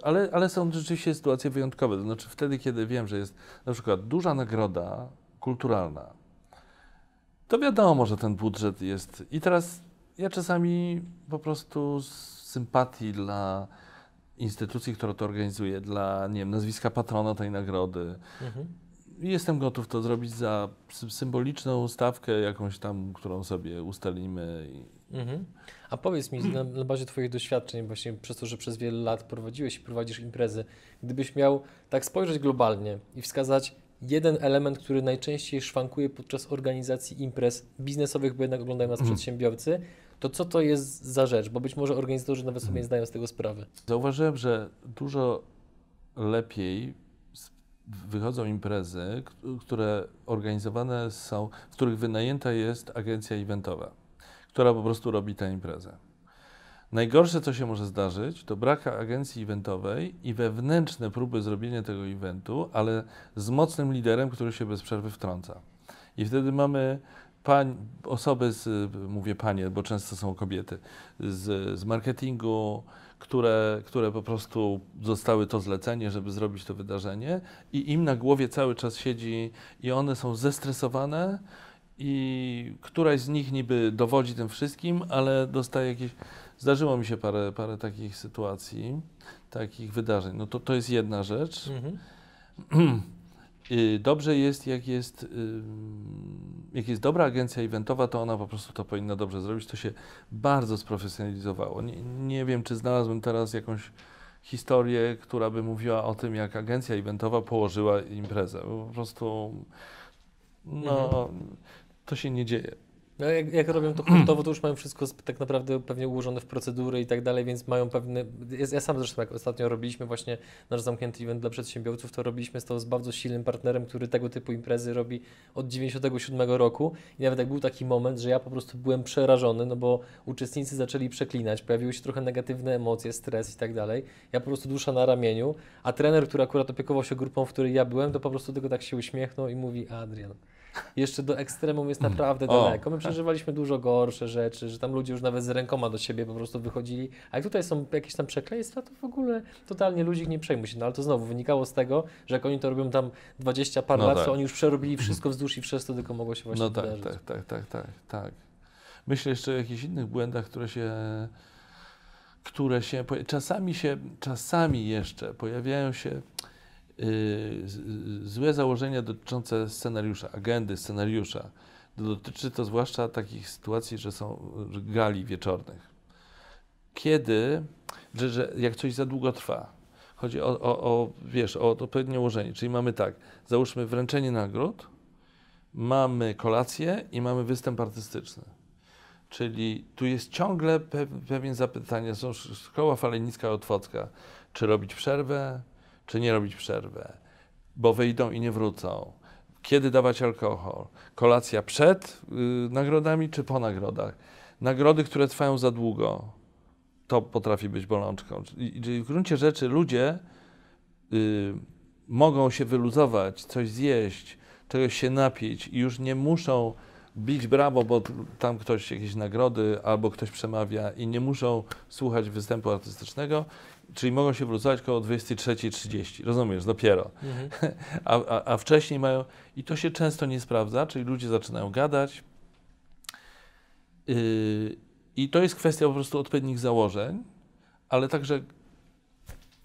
ale, ale są rzeczywiście sytuacje wyjątkowe. To znaczy wtedy, kiedy wiem, że jest na przykład duża nagroda kulturalna, to wiadomo, że ten budżet jest. I teraz ja czasami po prostu z sympatii dla instytucji, która to organizuje, dla nie wiem, nazwiska patrona tej nagrody, Mhm. jestem gotów to zrobić za sy- symboliczną stawkę jakąś tam, którą sobie ustalimy. Mhm. A powiedz mi, na, na bazie Twoich doświadczeń, właśnie przez to, że przez wiele lat prowadziłeś i prowadzisz imprezy, gdybyś miał tak spojrzeć globalnie i wskazać jeden element, który najczęściej szwankuje podczas organizacji imprez biznesowych, bo jednak oglądają nas Mhm. przedsiębiorcy, to co to jest za rzecz? Bo być może organizatorzy nawet sobie nie zdają z tego sprawy. Zauważyłem, że dużo lepiej wychodzą imprezy, które organizowane są, w których wynajęta jest agencja eventowa, która po prostu robi tę imprezę. Najgorsze, co się może zdarzyć, to brak agencji eventowej i wewnętrzne próby zrobienia tego eventu, ale z mocnym liderem, który się bez przerwy wtrąca. I wtedy mamy pań, osoby, z, mówię panie, bo często są kobiety, z, z marketingu, które, które po prostu zostały to zlecenie, żeby zrobić to wydarzenie i im na głowie cały czas siedzi i one są zestresowane i któraś z nich niby dowodzi tym wszystkim, ale dostaje jakieś... Zdarzyło mi się parę, parę takich sytuacji, takich wydarzeń. No to, to jest jedna rzecz. Mhm. Y, Dobrze jest, jak jest, ym, jak jest dobra agencja eventowa, to ona po prostu to powinna dobrze zrobić. To się bardzo sprofesjonalizowało. Nie, nie wiem, czy znalazłem teraz jakąś historię, która by mówiła o tym, jak agencja eventowa położyła imprezę. Po prostu, no, to się nie dzieje. No jak, jak robią to hurtowo, to już mają wszystko tak naprawdę pewnie ułożone w procedury i tak dalej, więc mają pewne... Ja, ja sam zresztą, jak ostatnio robiliśmy właśnie nasz zamknięty event dla przedsiębiorców, to robiliśmy z to z bardzo silnym partnerem, który tego typu imprezy robi od 97 roku i nawet jak był taki moment, że ja po prostu byłem przerażony, no bo uczestnicy zaczęli przeklinać, pojawiły się trochę negatywne emocje, stres i tak dalej. Ja po prostu dusza na ramieniu, a trener, który akurat opiekował się grupą, w której ja byłem, to po prostu tylko tak się uśmiechnął i mówi Adrian, jeszcze do ekstremum jest naprawdę O. daleko. My przeżywaliśmy dużo gorsze rzeczy, że tam ludzie już nawet z rękoma do siebie po prostu wychodzili. A jak tutaj są jakieś tam przekleństwa, to w ogóle totalnie ludzi ich nie przejmuj się. No ale to znowu wynikało z tego, że jak oni to robią tam 20 par No lat, tak. to oni już przerobili wszystko wzdłuż i przez to tylko mogło się właśnie No tak, wydarzyć. tak, tak, tak, tak, tak. Myślę jeszcze o jakichś innych błędach, które się, które się, czasami się, czasami jeszcze pojawiają się złe założenia dotyczące scenariusza, agendy scenariusza. Dotyczy to zwłaszcza takich sytuacji, że są gali wieczornych. Kiedy, że, że jak coś za długo trwa, chodzi o, o, o wiesz, o odpowiednie ułożenie, czyli mamy tak, załóżmy wręczenie nagród, mamy kolację i mamy występ artystyczny. Czyli tu jest ciągle pe pewien zapytanie, są sz- szkoła falenicka otwocka, czy robić przerwę, czy nie robić przerwę, bo wyjdą i nie wrócą. Kiedy dawać alkohol? Kolacja przed y, nagrodami, czy po nagrodach? Nagrody, które trwają za długo, to potrafi być bolączką. Czyli w gruncie rzeczy ludzie y, mogą się wyluzować, coś zjeść, czegoś się napić i już nie muszą bić brawo, bo tam ktoś jakieś nagrody albo ktoś przemawia i nie muszą słuchać występu artystycznego, czyli mogą się wyluzować koło 23.30, rozumiesz, dopiero. Mhm. A, a, a wcześniej mają, i to się często nie sprawdza, czyli ludzie zaczynają gadać. Yy, I to jest kwestia po prostu odpowiednich założeń, ale także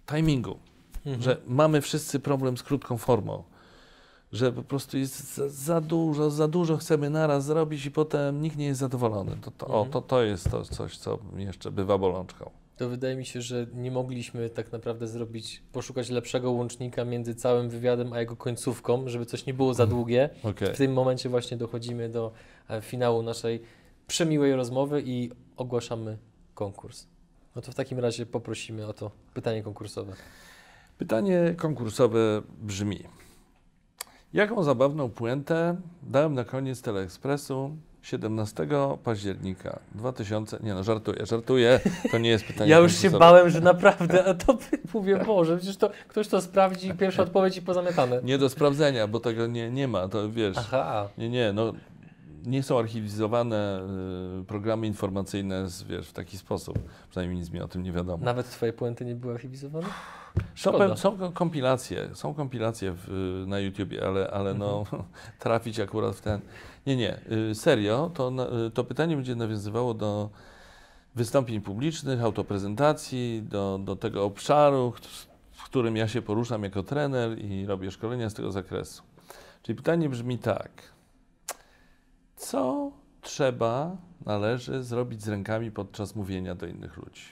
timingu Mhm. że mamy wszyscy problem z krótką formą, że po prostu jest za, za dużo, za dużo chcemy naraz zrobić i potem nikt nie jest zadowolony. To, to, o, Mhm. to, to jest to coś, co jeszcze bywa bolączką. To wydaje mi się, że nie mogliśmy tak naprawdę zrobić, poszukać lepszego łącznika między całym wywiadem a jego końcówką, żeby coś nie było za długie. Okej. W tym momencie właśnie dochodzimy do e, finału naszej przemiłej rozmowy i ogłaszamy konkurs. No to w takim razie poprosimy o to pytanie konkursowe. Pytanie konkursowe brzmi: Jaką zabawną puentę dałem na koniec Teleekspresu 17 października 2000? Nie no, żartuję, żartuję. To nie jest pytanie Ja już się bałem, że naprawdę, a to mówię, Boże, przecież to ktoś to sprawdzi, pierwsza odpowiedź i pozamiatane. Nie do sprawdzenia, bo tego nie, nie ma, to wiesz. Aha, Nie, nie, no nie są archiwizowane y, programy informacyjne z, wiesz, w taki sposób. Przynajmniej nic mi o tym nie wiadomo. Nawet twoje puenty nie były archiwizowane? Są, Szkoda. są ko- kompilacje, są kompilacje w, na YouTubie, ale, ale no, trafić akurat w ten. Nie, nie, y, serio, to, y, to pytanie będzie nawiązywało do wystąpień publicznych, autoprezentacji, do, do tego obszaru, w którym ja się poruszam jako trener i robię szkolenia z tego zakresu. Czyli pytanie brzmi tak. Co trzeba, należy zrobić z rękami podczas mówienia do innych ludzi?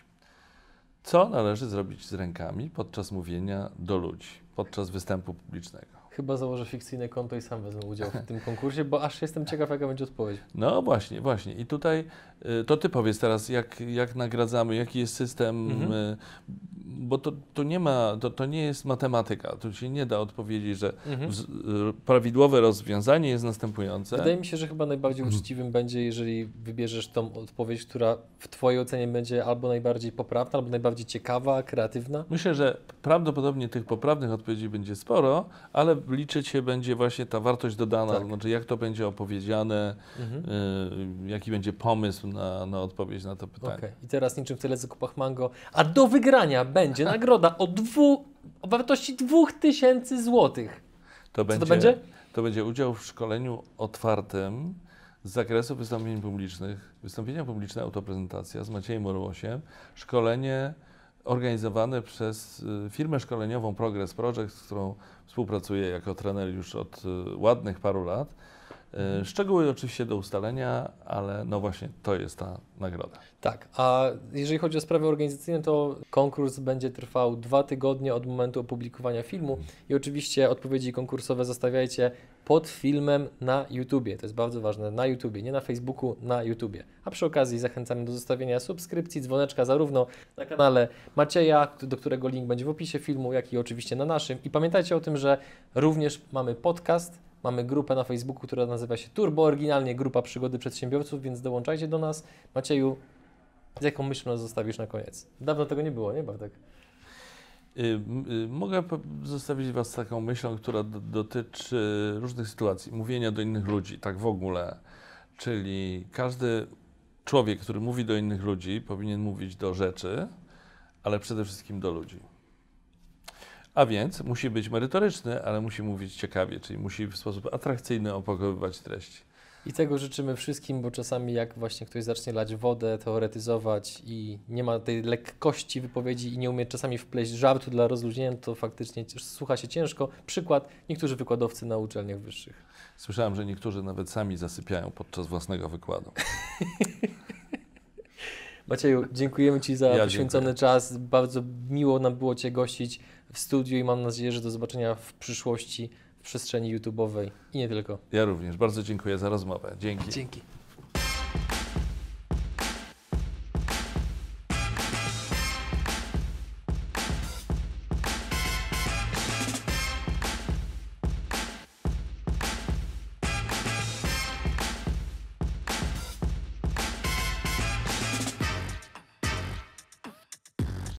Co należy zrobić z rękami podczas mówienia do ludzi, podczas występu publicznego? Chyba założę fikcyjne konto i sam wezmę udział w tym konkursie, bo aż jestem ciekaw, jaka będzie odpowiedź. No właśnie, właśnie. I tutaj y, to ty powiedz teraz, jak, jak nagradzamy, jaki jest system, Mhm. y, bo to, to nie ma, to, to nie jest matematyka. Tu się nie da odpowiedzieć, że Mhm. wz- y, prawidłowe rozwiązanie jest następujące. Wydaje mi się, że chyba najbardziej uczciwym będzie, jeżeli wybierzesz tą odpowiedź, która w Twojej ocenie będzie albo najbardziej poprawna, albo najbardziej ciekawa, kreatywna. Myślę, że prawdopodobnie tych poprawnych odpowiedzi będzie sporo, ale liczyć się będzie właśnie ta wartość dodana, Tak. znaczy jak to będzie opowiedziane, Mhm. y, jaki będzie pomysł na, na odpowiedź na to pytanie. Okej. I teraz niczym w tyle zakupach Mango. A do wygrania będzie nagroda o, dwu, o wartości 2000 złotych. To Co będzie, to będzie? To będzie udział w szkoleniu otwartym z zakresu wystąpień publicznych, wystąpienia publiczne, autoprezentacja z Maciejem Orłosiem, szkolenie organizowane przez y, firmę szkoleniową Progress Project, z którą współpracuję jako trener już od y, ładnych paru lat. Y, Szczegóły oczywiście do ustalenia, ale no właśnie to jest ta nagroda. Tak, a jeżeli chodzi o sprawy organizacyjne, to konkurs będzie trwał dwa tygodnie od momentu opublikowania filmu i oczywiście odpowiedzi konkursowe zostawiajcie pod filmem na YouTubie. To jest bardzo ważne, na YouTubie, nie na Facebooku, na YouTubie. A przy okazji zachęcamy do zostawienia subskrypcji, dzwoneczka zarówno na kanale Macieja, do którego link będzie w opisie filmu, jak i oczywiście na naszym. I pamiętajcie o tym, że również mamy podcast, mamy grupę na Facebooku, która nazywa się Turbo, oryginalnie Grupa Przygody Przedsiębiorców, więc dołączajcie do nas. Macieju, z jaką myślą nas zostawisz na koniec? Dawno tego nie było, nie Bartek? Y, y, Mogę zostawić Was taką myślą, która do, dotyczy różnych sytuacji, mówienia do innych ludzi, tak w ogóle. Czyli każdy człowiek, który mówi do innych ludzi, powinien mówić do rzeczy, ale przede wszystkim do ludzi. A więc musi być merytoryczny, ale musi mówić ciekawie, czyli musi w sposób atrakcyjny opakowywać treści. I tego życzymy wszystkim, bo czasami jak właśnie ktoś zacznie lać wodę, teoretyzować i nie ma tej lekkości wypowiedzi i nie umie czasami wpleść żartu dla rozluźnienia, to faktycznie słucha się ciężko. Przykład, niektórzy wykładowcy na uczelniach wyższych. Słyszałem, że niektórzy nawet sami zasypiają podczas własnego wykładu. Macieju, dziękujemy Ci za Ja poświęcony dziękuję. czas. Bardzo miło nam było Cię gościć w studiu i mam nadzieję, że do zobaczenia w przyszłości w przestrzeni YouTube'owej i nie tylko. Ja również. Bardzo dziękuję za rozmowę. Dzięki. Dzięki.